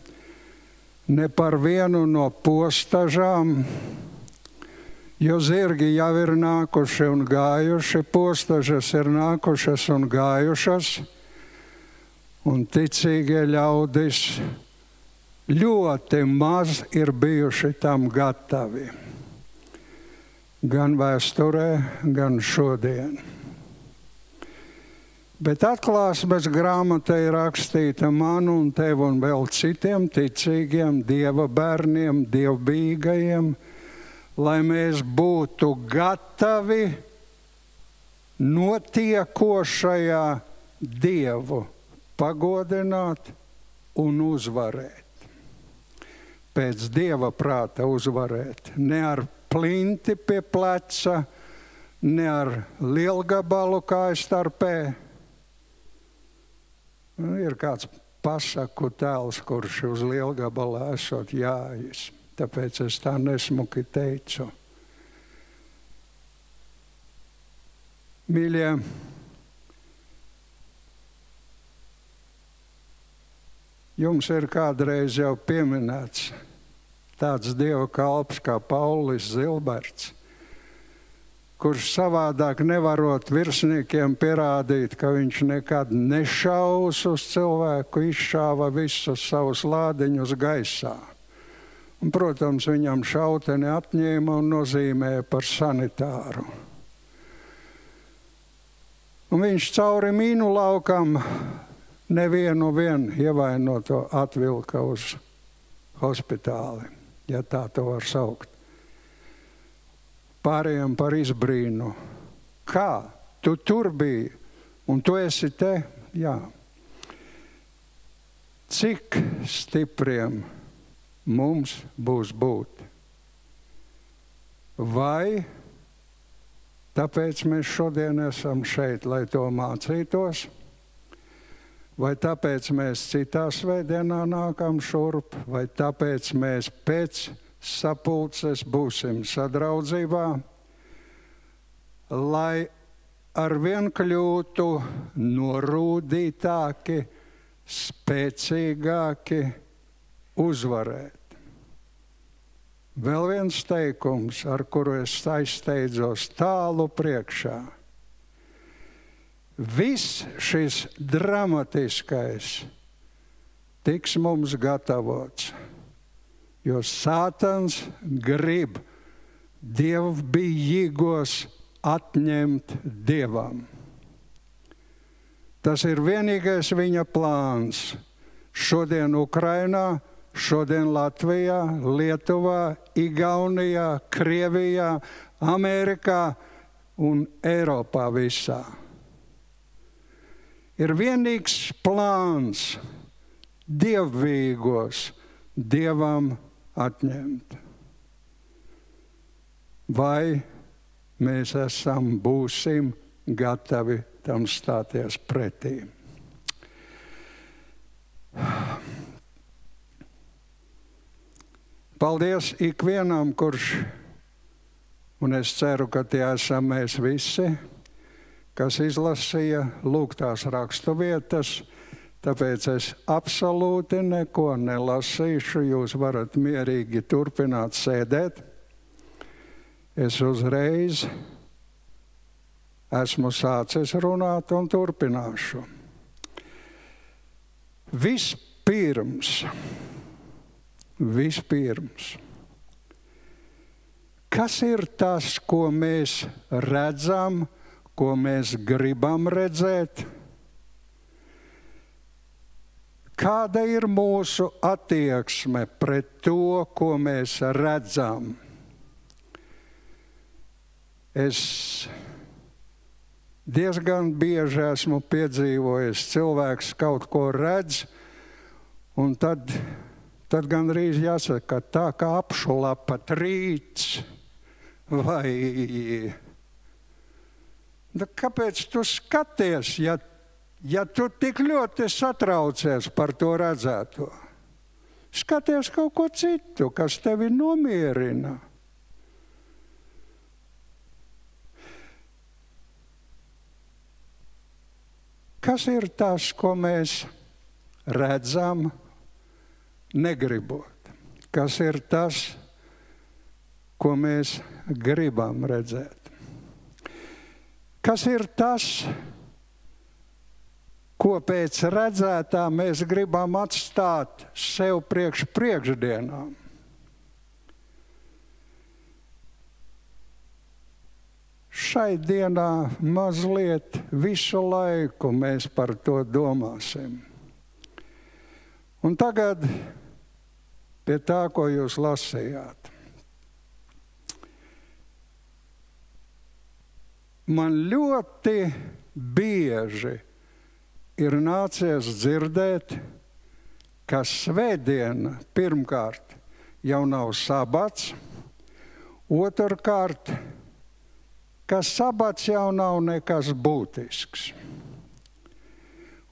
ne par vienu no postažām, jo zirgi jau ir nākuši un gājuši, postažas ir nākušas un gājušas, un ticīgie ļaudis ļoti maz ir bijuši tam gatavi. Gan vēsturē, gan šodien. Bet atklāsmes grāmata ir rakstīta man un tev un vēl citiem ticīgiem, dieva bērniem, dievbijīgajiem, lai mēs būtu gatavi notiekošajā dievu pagodināt un uzvarēt. pēc dieva prāta uzvarēt. Ne ar plinti pie pleca, ne ar lielgabalu kāju starpē. Nu, ir kāds pasaku tēls, kurš uz lielgabalā esot jājas. Tāpēc es tā nesmuki teicu. Mīļie, jums ir kādreiz jau pieminēts tāds dieva kalps kā Paulis Zilberts, kurš savādāk nevarot virsniekiem pierādīt, ka viņš nekad nešaus uz cilvēku, izšāva visus savus lādiņus gaisā. Un, protams, viņam šauteni atņēma un nozīmēja par sanitāru. Un viņš cauri mīnu laukam nevienu ievainoto atvilka uz hospitāli ja tā to var saukt. Pārējiem par izbrīnu. Kā? Tu tur biji, un tu esi te? Jā. Cik stipriem mums būs būt? Vai tāpēc mēs šodien esam šeit, lai to mācītos? Vai tāpēc mēs citā svētdienā nākam šurp, vai tāpēc mēs pēc sapulces būsim sadraudzībā, lai arvien kļūtu norūdītāki, spēcīgāki, uzvarēt. Vēl viens teikums, ar kuru es aizsteidzos tālu priekšā Viss šis dramatiskais tiks mums gatavots, jo Sātans grib dievbijīgos atņemt dievam. Tas ir vienīgais viņa plāns. Šodien Ukrainā, šodien Latvijā, Lietuvā, Igaunijā, Krievijā, Amerikā un Eiropā visā ir vienīgs plāns dievvīgos dievam atņemt. Vai mēs esam, būsim gatavi tam stāties pretī? Paldies ikvienam, kurš, un es ceru, ka tie esam mēs visi kas izlasīja lūgtās raksturvietas. Tāpēc es absolūti neko nelasīšu. Jūs varat mierīgi turpināt sēdēt. Es uzreiz esmu sācis runāt un turpināšu. Vispirms, vispirms, kas ir tas, ko mēs redzam? ko mēs gribam redzēt, kāda ir mūsu attieksme pret to, ko mēs redzam. Es diezgan bieži esmu piedzīvojis, cilvēks kaut ko redz, un tad, tad gandrīz jāsaka, tā kā apšulapa trīts vai Da nu, kāpēc tu skaties, ja, ja tu tik ļoti satraucies par to redzēto? Skaties kaut ko citu, kas tevi nomierina. Kas ir tas, ko mēs redzam, negribot? Kas ir tas, ko mēs gribam redzēt? Kas ir tas, ko pēc redzētā mēs gribam atstāt sev priekš priekšdienām? Šai dienā mazliet visu laiku mēs par to domāsim. Un tagad pie tā, ko jūs lasījāt. man ļoti bieži ir nācies dzirdēt, ka svētdiena pirmkārt jau nav sabats. Otrkārt, ka sabats jau nav nekas būtisks.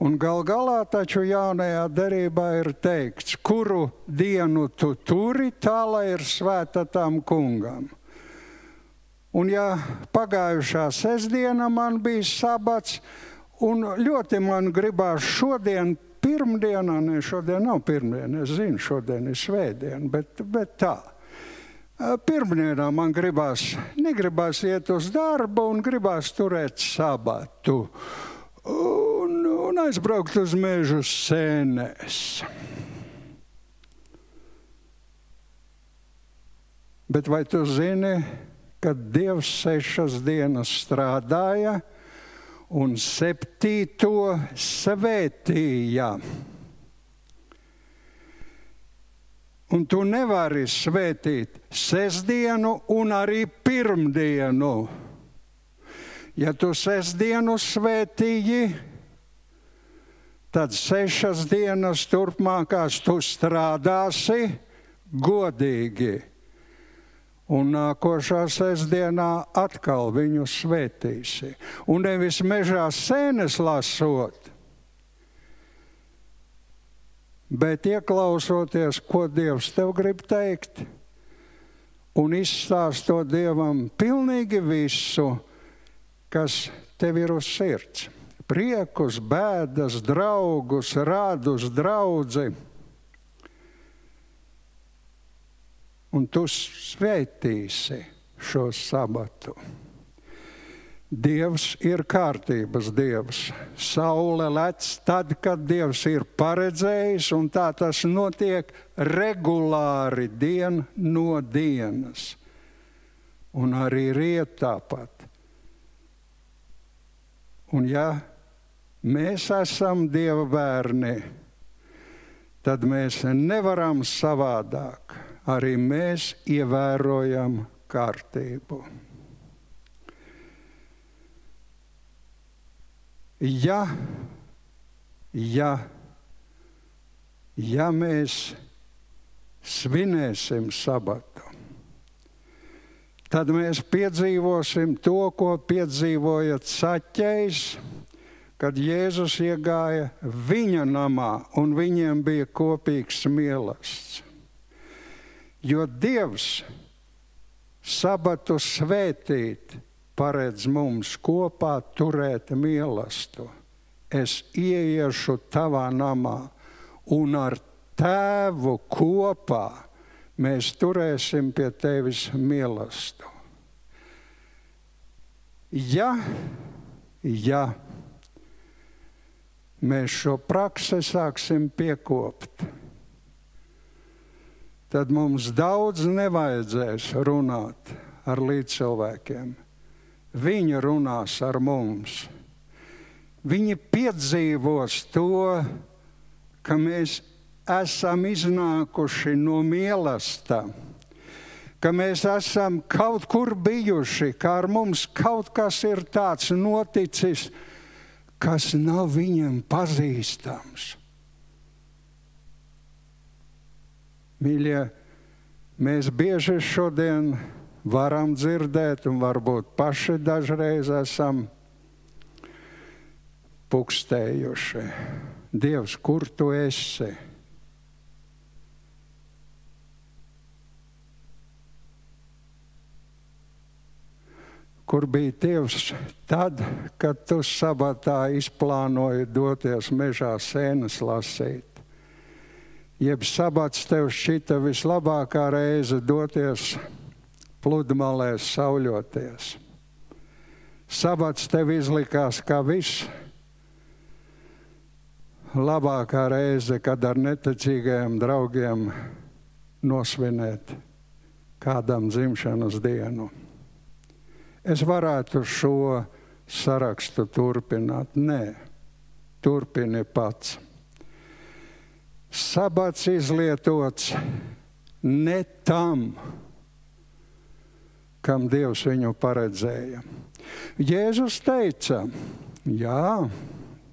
Un gal galā taču jaunajā derībā ir teikts, kuru dienu tu turi, tā lai ir svēta tam kungam. Un ja pagājušā sestdiena man bija sabats, un ļoti man gribās šodien, pirmdienā, ne šodien nav pirmdiena, es zinu, šodien ir svētdiena, bet, bet tā. Pirmdienā man gribās, negribās iet uz darbu un gribās turēt sabatu un, un aizbraukt uz mežu sēnēs. Bet vai tu zini, ka Dievs sešas dienas strādāja un septīto svētīja? Un tu nevari svētīt sestdienu un arī pirmdienu. Ja tu sestdienu svētīji, tad sešas dienas turpmākās tu strādāsi godīgi. Un nākošā sestdienā atkal viņu svētīsi. Un nevis mežā sēnes lasot, bet ieklausoties, ko Dievs tev grib teikt, un izstāstot Dievam pilnīgi visu kas tev ir uz sirds. Priekus, bēdas, draugus, rādus, draugi. Un tu sveitīsi šo sabatu. Dievs ir kārtības dievs. Saule lec tad, kad dievs ir paredzējis, un tā tas notiek regulāri dien no dienas. Un arī riet tāpat. Un ja mēs esam Dieva bērni, tad mēs nevaram savādāk. Arī mēs ievērojam kārtību. Ja, ja, ja mēs svinēsim sabatu, tad mēs piedzīvosim to, ko piedzīvoja Caķējs, kad Jēzus iegāja viņa namā un viņiem bija kopīgs mīlestības. Jo Dievs sabatu svētīt paredz mums kopā turēt mīlestību. Es ieiešu tavā namā un ar tēvu kopā mēs turēsim pie tevis mīlestību. Ja, ja mēs šo praksi sāksim piekopt, tad mums daudz nevajadzēs runāt ar līdzcilvēkiem. Viņi runās ar mums. Viņi piedzīvos to, ka mēs esam iznākuši no mīlestības, ka mēs esam kaut kur bijuši, ka ar mums kaut kas ir tāds noticis, kas nav viņam pazīstams. Mīļie, mēs bieži šodien varam dzirdēt, un varbūt paši dažreiz esam pukstējuši. Dievs, kur tu esi? kur bija Dievs tad, kad tu sabatā izplānoji doties mežā sēnes lasīt. Jeb sabats tev šķita vislabākā reize doties pludmalēs sauļoties. Sabats tev izlikās kā viss labākā reize, kad ar neticīgajiem draugiem nosvinēt kādam dzimšanas dienu es varētu šo sarakstu turpināt. Nē, turpini pats. Sabats izlietots ne tam, kam Dievs viņu paredzēja. Jēzus teica, jā,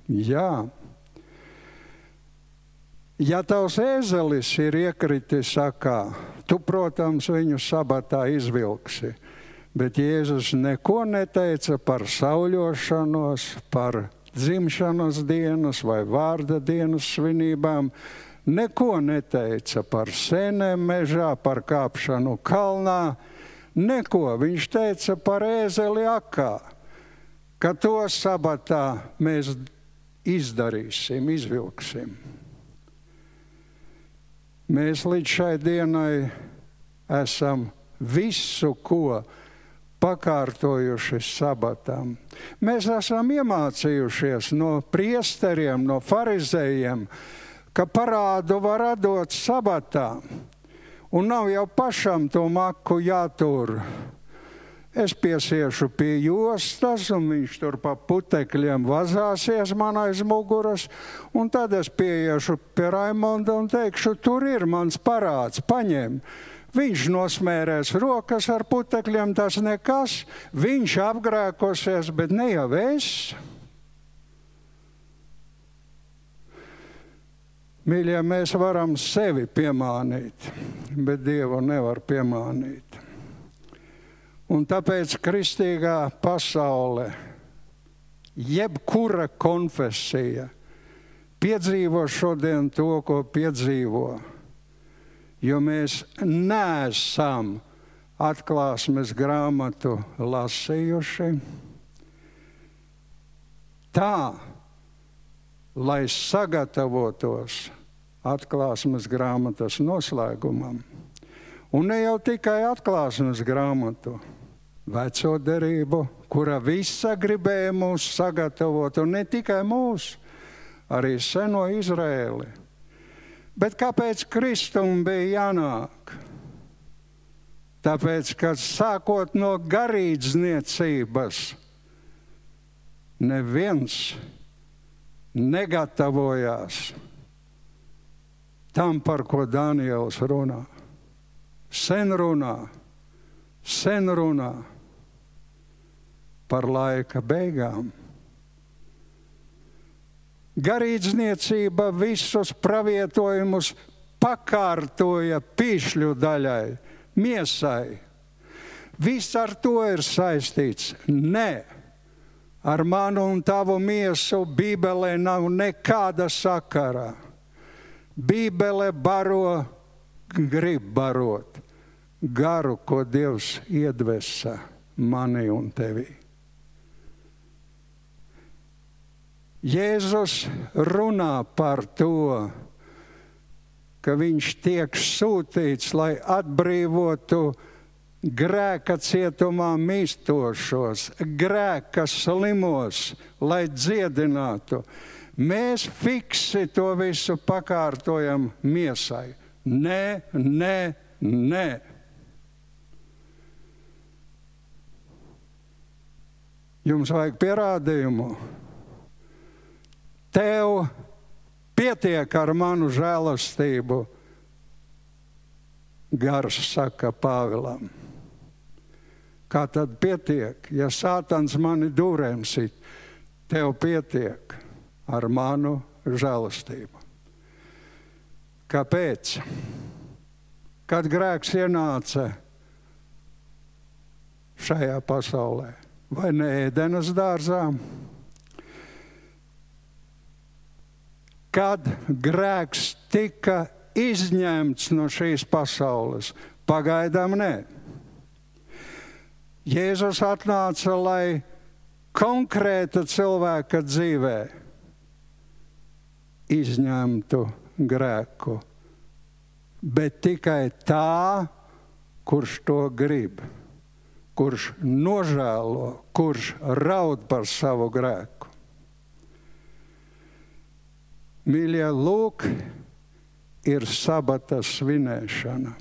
jā. Ja tavs ēzelis ir iekritis sakā, Tu, protams, viņu sabatā izvilksi. Bet Jēzus neko neteica par sauļošanos, par dzimšanas dienas vai vārda dienas svinībām. Neko neteica par sēnēm mežā, par kāpšanu kalnā. Neko viņš teica par ēzeli akā, ka to sabatā mēs izdarīsim, izvilksim. Mēs līdz šai dienai esam visu, ko pakārtojuši sabatam. Mēs esam iemācījušies no priesteriem, no farizējiem, ka parādu var dot sabatā, un nav jau pašam to maku jātur. Es piesiešu pie jostas, un viņš tur pa putekļiem vazāsies man aiz muguras. Tad es pieiešu pie Raimonda un teikšu, tur ir mans parāds, paņem. Viņš nosmērēs rokas ar putekļiem, tas nekas. Viņš apgrēkosies, bet ne jau es. Mīļie, mēs varam sevi piemānīt, bet Dievu nevar piemānīt. Un tāpēc kristīgā pasaule, jebkura konfesija, piedzīvo šodien to, ko piedzīvo jo mēs neesam atklāsmes grāmatu lasījuši. Tā, lai sagatavotos atklāsmes grāmatas noslēgumam, un ne jau tikai atklāsmes grāmatu, veco derību, kura visa gribēja mūs sagatavot, un ne tikai mūs, arī seno Izrēli Bet kāpēc Kristum bija jānāk? Tāpēc, ka sākot no garīdzniecības, neviens negatavojās tam, par ko Daniels runā. Sen runā, sen runā par laika beigām. Garīdzniecība visus pravietojumus pakārtoja pīšļu daļai, miesai. Viss ar to ir saistīts. Nē, ar manu un tavu miesu Bībelē nav nekāda sakara. Bībele baro, grib barot garu, ko Dievs iedvesa mani un tevi. Jēzus runā par to, ka viņš tiek sūtīts, lai atbrīvotu grēka cietumā mīstošos, grēka slimos, lai dziedinātu. Mēs fiksi to visu pakārtojam miesai. Nē, nē, nē. Jums vajag pierādījumu. Tev pietiek ar manu žēlastību, gars saka Pāvilam. Kā tad pietiek, ja Sātans mani dūrēm sit, tev pietiek ar manu žēlastību. Kāpēc? Kad grēks ienāca šajā pasaulē, vai ne ēdenas dārzā? kad grēks tika izņemts no šīs pasaules. Pagaidām nē. Jēzus atnāca, lai konkrēta cilvēka dzīvē izņemtu grēku, bet tikai tā, kurš to grib, kurš nožēlo, kurš raud par savu grēku. Mīļie, lūk, ir sabata svinēšana.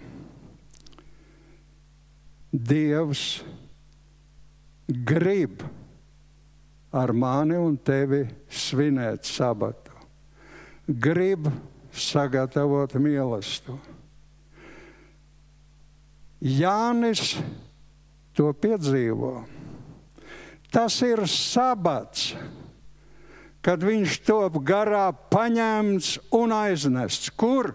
Dievs grib ar mani un tevi svinēt sabatu. Grib sagatavot mīlestību. Jānis to piedzīvo. Tas ir sabats kad viņš top garā paņemts un aiznests. Kur?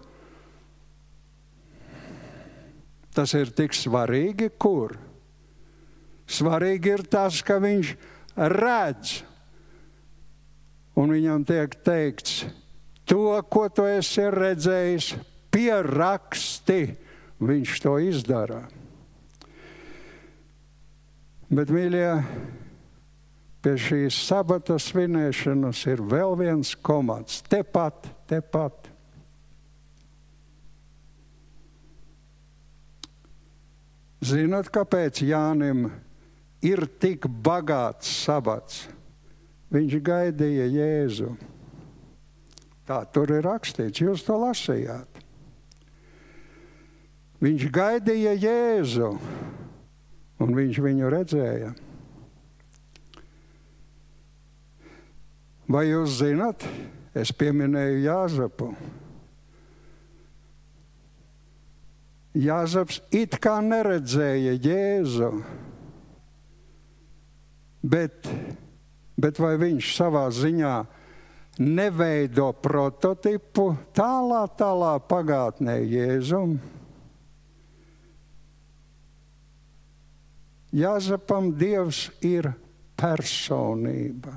Tas ir tik svarīgi, kur. Svarīgi ir tas, ka viņš redz, un viņam tiek teikts, to, ko tu esi redzējis, pieraksti. Viņš to izdara. Bet, mīļie, pie šīs sabata svinēšanas ir vēl viens komats. Tepat, tepat. Zinot, kāpēc Jānim ir tik bagāts sabats? Viņš gaidīja Jēzu. Tā tur ir rakstīts, jūs to lasījāt. Viņš gaidīja Jēzu, un viņš viņu redzēja. Vai jūs zinat, es pieminēju Jāzepu. Jāzeps it kā neredzēja Jēzu, bet, bet vai viņš savā ziņā neveido prototipu tālā, tālā pagātnē Jēzum? Jāzepam Dievs ir personība.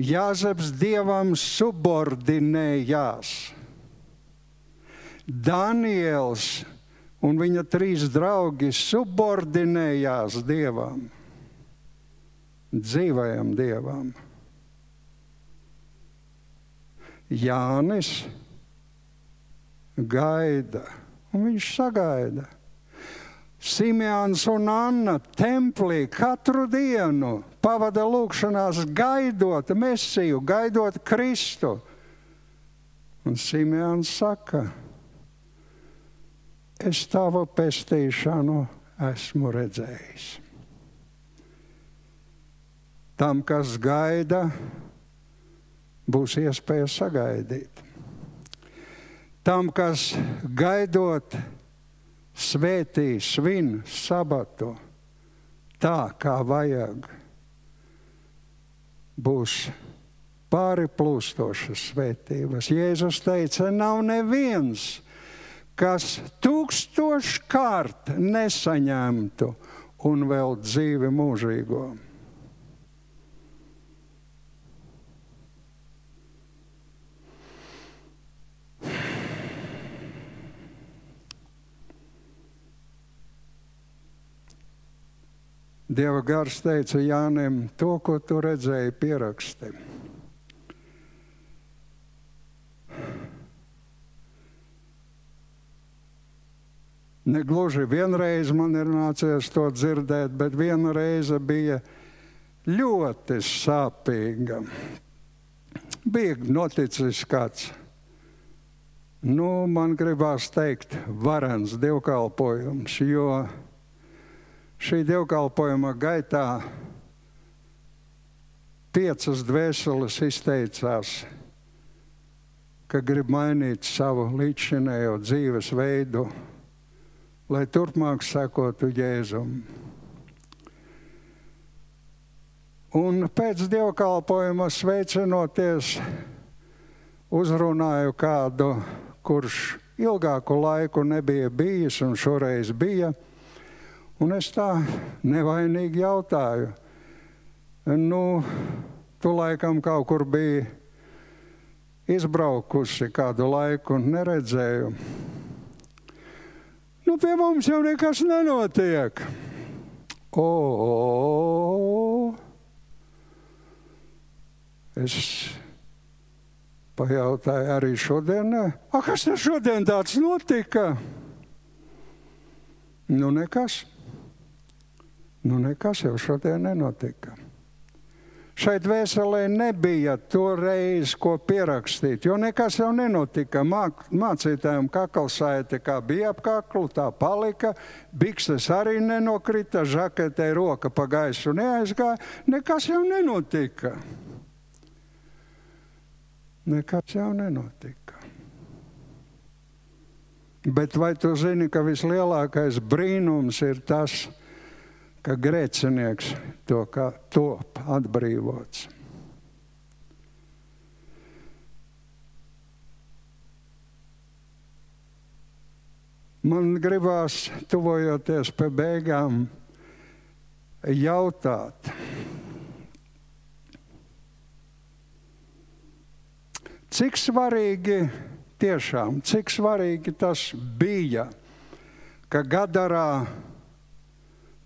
Jāzeps Dievam subordinējās. Daniels un viņa trīs draugi subordinējās Dievam, dzīvajam Dievam. Jānis gaida, un viņš sagaida. Simjāns un Anna templī katru dienu pavada lūkšanās, gaidot Mēsiju, gaidot Kristu. Un Simjāns saka, es tavu pestīšanu esmu redzējis. Tam, kas gaida, būs iespēja sagaidīt. Tam, kas gaidot, svētī, svin sabatu tā, kā vajag, būs pāri plūstošas svētības. Jēzus teica, nav neviens, kas tūkstoškārt nesaņemtu un vēl dzīvi mūžīgo. Dieva gars teica Jānim, to, ko tu redzēji, pieraksti. Negluži vienreiz man ir nācies to dzirdēt, bet viena reize bija ļoti sāpīga. Bija noticis kāds, nu, man gribās teikt, varens dievkalpojums, jo šī dievkalpojuma gaitā piecas dvēseles izteicās, ka grib mainīt savu līdzšinējo dzīvesveidu, lai turpmāk sekotu Jēzum. Un pēc dievkalpojuma sveicinoties, uzrunāju kādu, kurš ilgāku laiku nebija bijis un šoreiz bija. Un es tā nevainīgi jautāju, nu, tu laikam kaut kur biji izbraukusi kādu laiku un neredzēju. Nu, pie mums jau nekas nenotiek. O, es pajautāju arī šodien, a, kas tas šodien tāds notika? Nu, nekas. Nu, nekas jau šodien nenotika. Šeit vēselē nebija to reizi, ko pierakstīt, jo nekas jau nenotika. Māk, mācītājiem kakalsaite kā bija ap kaklu, tā palika, bikses arī nenokrita, žaketē roka pa gaisu neaizgāja. Nekas jau nenotika. Nekas jau nenotika. Bet vai tu zini, ka vislielākais brīnums ir tas, ka ka grēcinieks to kā top atbrīvots. Man gribās, tuvojoties pie beigām, jautāt, cik svarīgi tiešām, cik svarīgi tas bija, ka Gadarā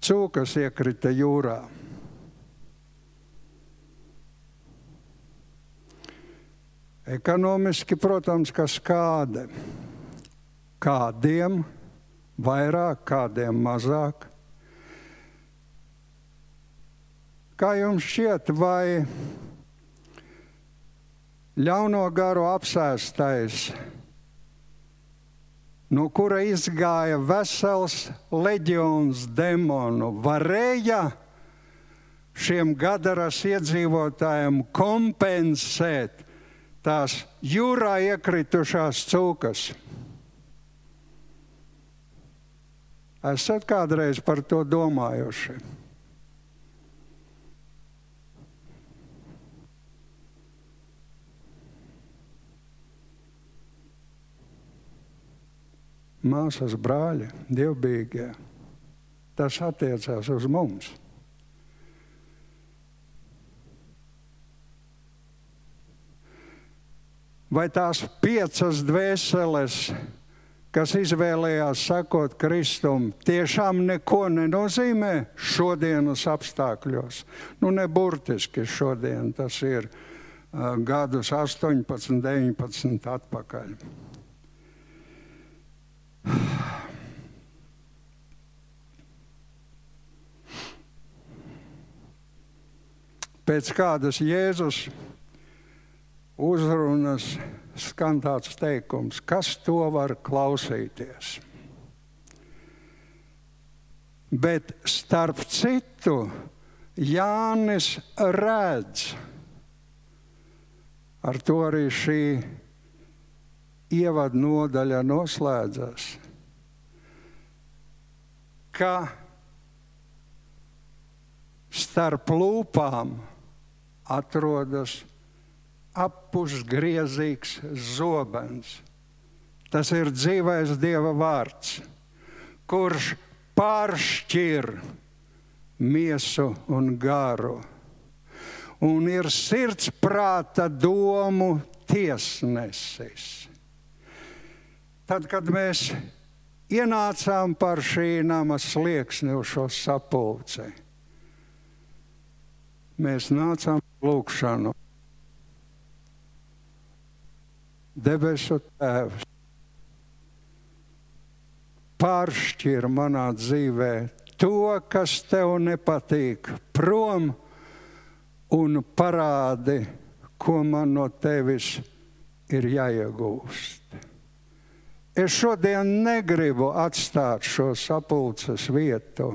cūkas iekrita jūrā. Ekonomiski, protams, ka skāde. Kādiem vairāk, kādiem mazāk. Kā jums šķiet, vai ļauno garu apsēstais, no kura izgāja vesels leģions demonu, varēja šiem gadaras iedzīvotājiem kompensēt tās jūrā iekritušās cūkas? Esat kādreiz par to domājuši? Māsas, brāļi, dievbijīgie. Tas attiecās uz mums. Vai tās piecas dvēseles, kas izvēlējās sekot Kristum, tiešām neko nenozīmē šodienas apstākļos? Nu, ne burtiski šodien, tas ir uh, gadus 18, 19 atpakaļ. Pēc kādas Jēzus uzrunas skan tāds teikums, kas to var klausīties. Bet starp citu, Jānis redz, ar to arī šī ievadu nodaļa noslēdzas, ka starp lūpām atrodas apusgriezīgs zobens. Tas ir dzīvais Dieva vārds, kurš pāršķir miesu un garu un ir sirds prāta domu tiesnesis. Tad, kad mēs ienācām par šī nama slieksni uz šo sapulci, mēs nācām lūkšanu. Debesu Tēvs, pāršķir manā dzīvē to, kas tev nepatīk, prom un parādi, ko man no tevis ir jāiegūst. Es šodien negribu atstāt šo sapulces vietu,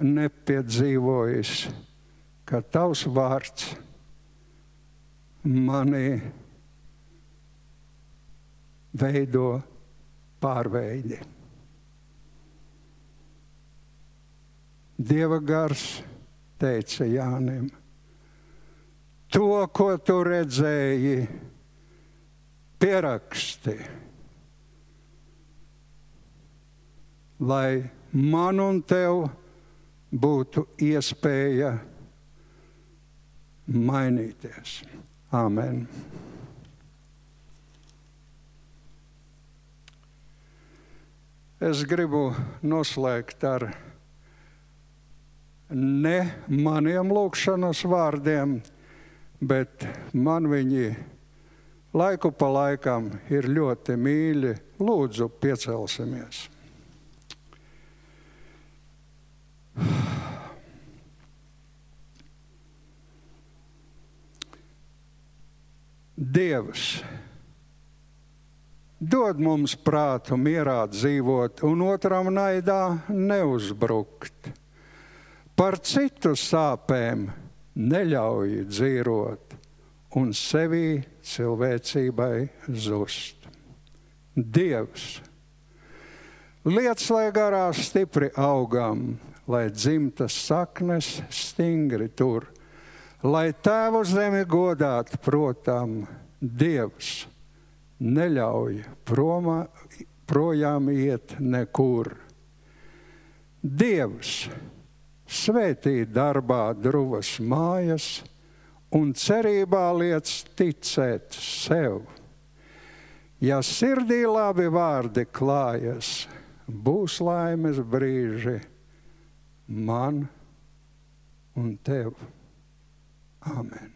nepiedzīvojis, ka tavs vārds mani veido pārveidi. Dieva gars teica Jānim, to, ko tu redzēji, pieraksti lai man un tev būtu iespēja mainīties. Amen. Es gribu noslēgt ar ne maniem lūkšanas vārdiem, bet man viņi laiku pa laikam ir ļoti mīļi. Lūdzu, piecelsimies! Dievs dod mums prātu mierā dzīvot un otram naidā neuzbrukt. Par citu sāpēm neļauj dzīvot un sevī cilvēcībai zust. Dievs, liec, lai garā stipri augam, lai dzimtas saknes stingri tur, lai tēvu zemi godāt, protam, Dievs neļauj promā, projām iet nekur. Dievs svētī darbā druvas mājas un cerībā liec ticēt sev. Ja sirdī labi vārdi klājas, būs laimes brīži man un tev. Amen.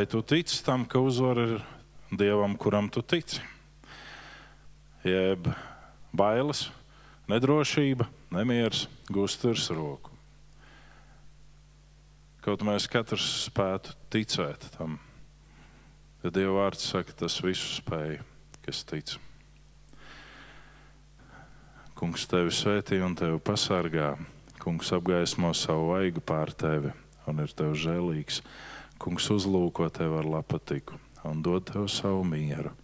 Vai tu tici tam, ka uzvar ir Dievam, kuram tu tici? Jeb bailes, nedrošība, nemieris, gūst virs roku. Kaut mēs katrs spētu ticēt tam, ja Dieva vārds saka, tas visu spēj, kas tic. Kungs tevi svētī un tevi pasargā. Kungs apgaismo savu vaigu pār tevi un ir tev žēlīgs. Kungs uzlūko tevi ar lapatiku un dod tev savu mieru.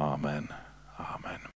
Āmen! Āmen.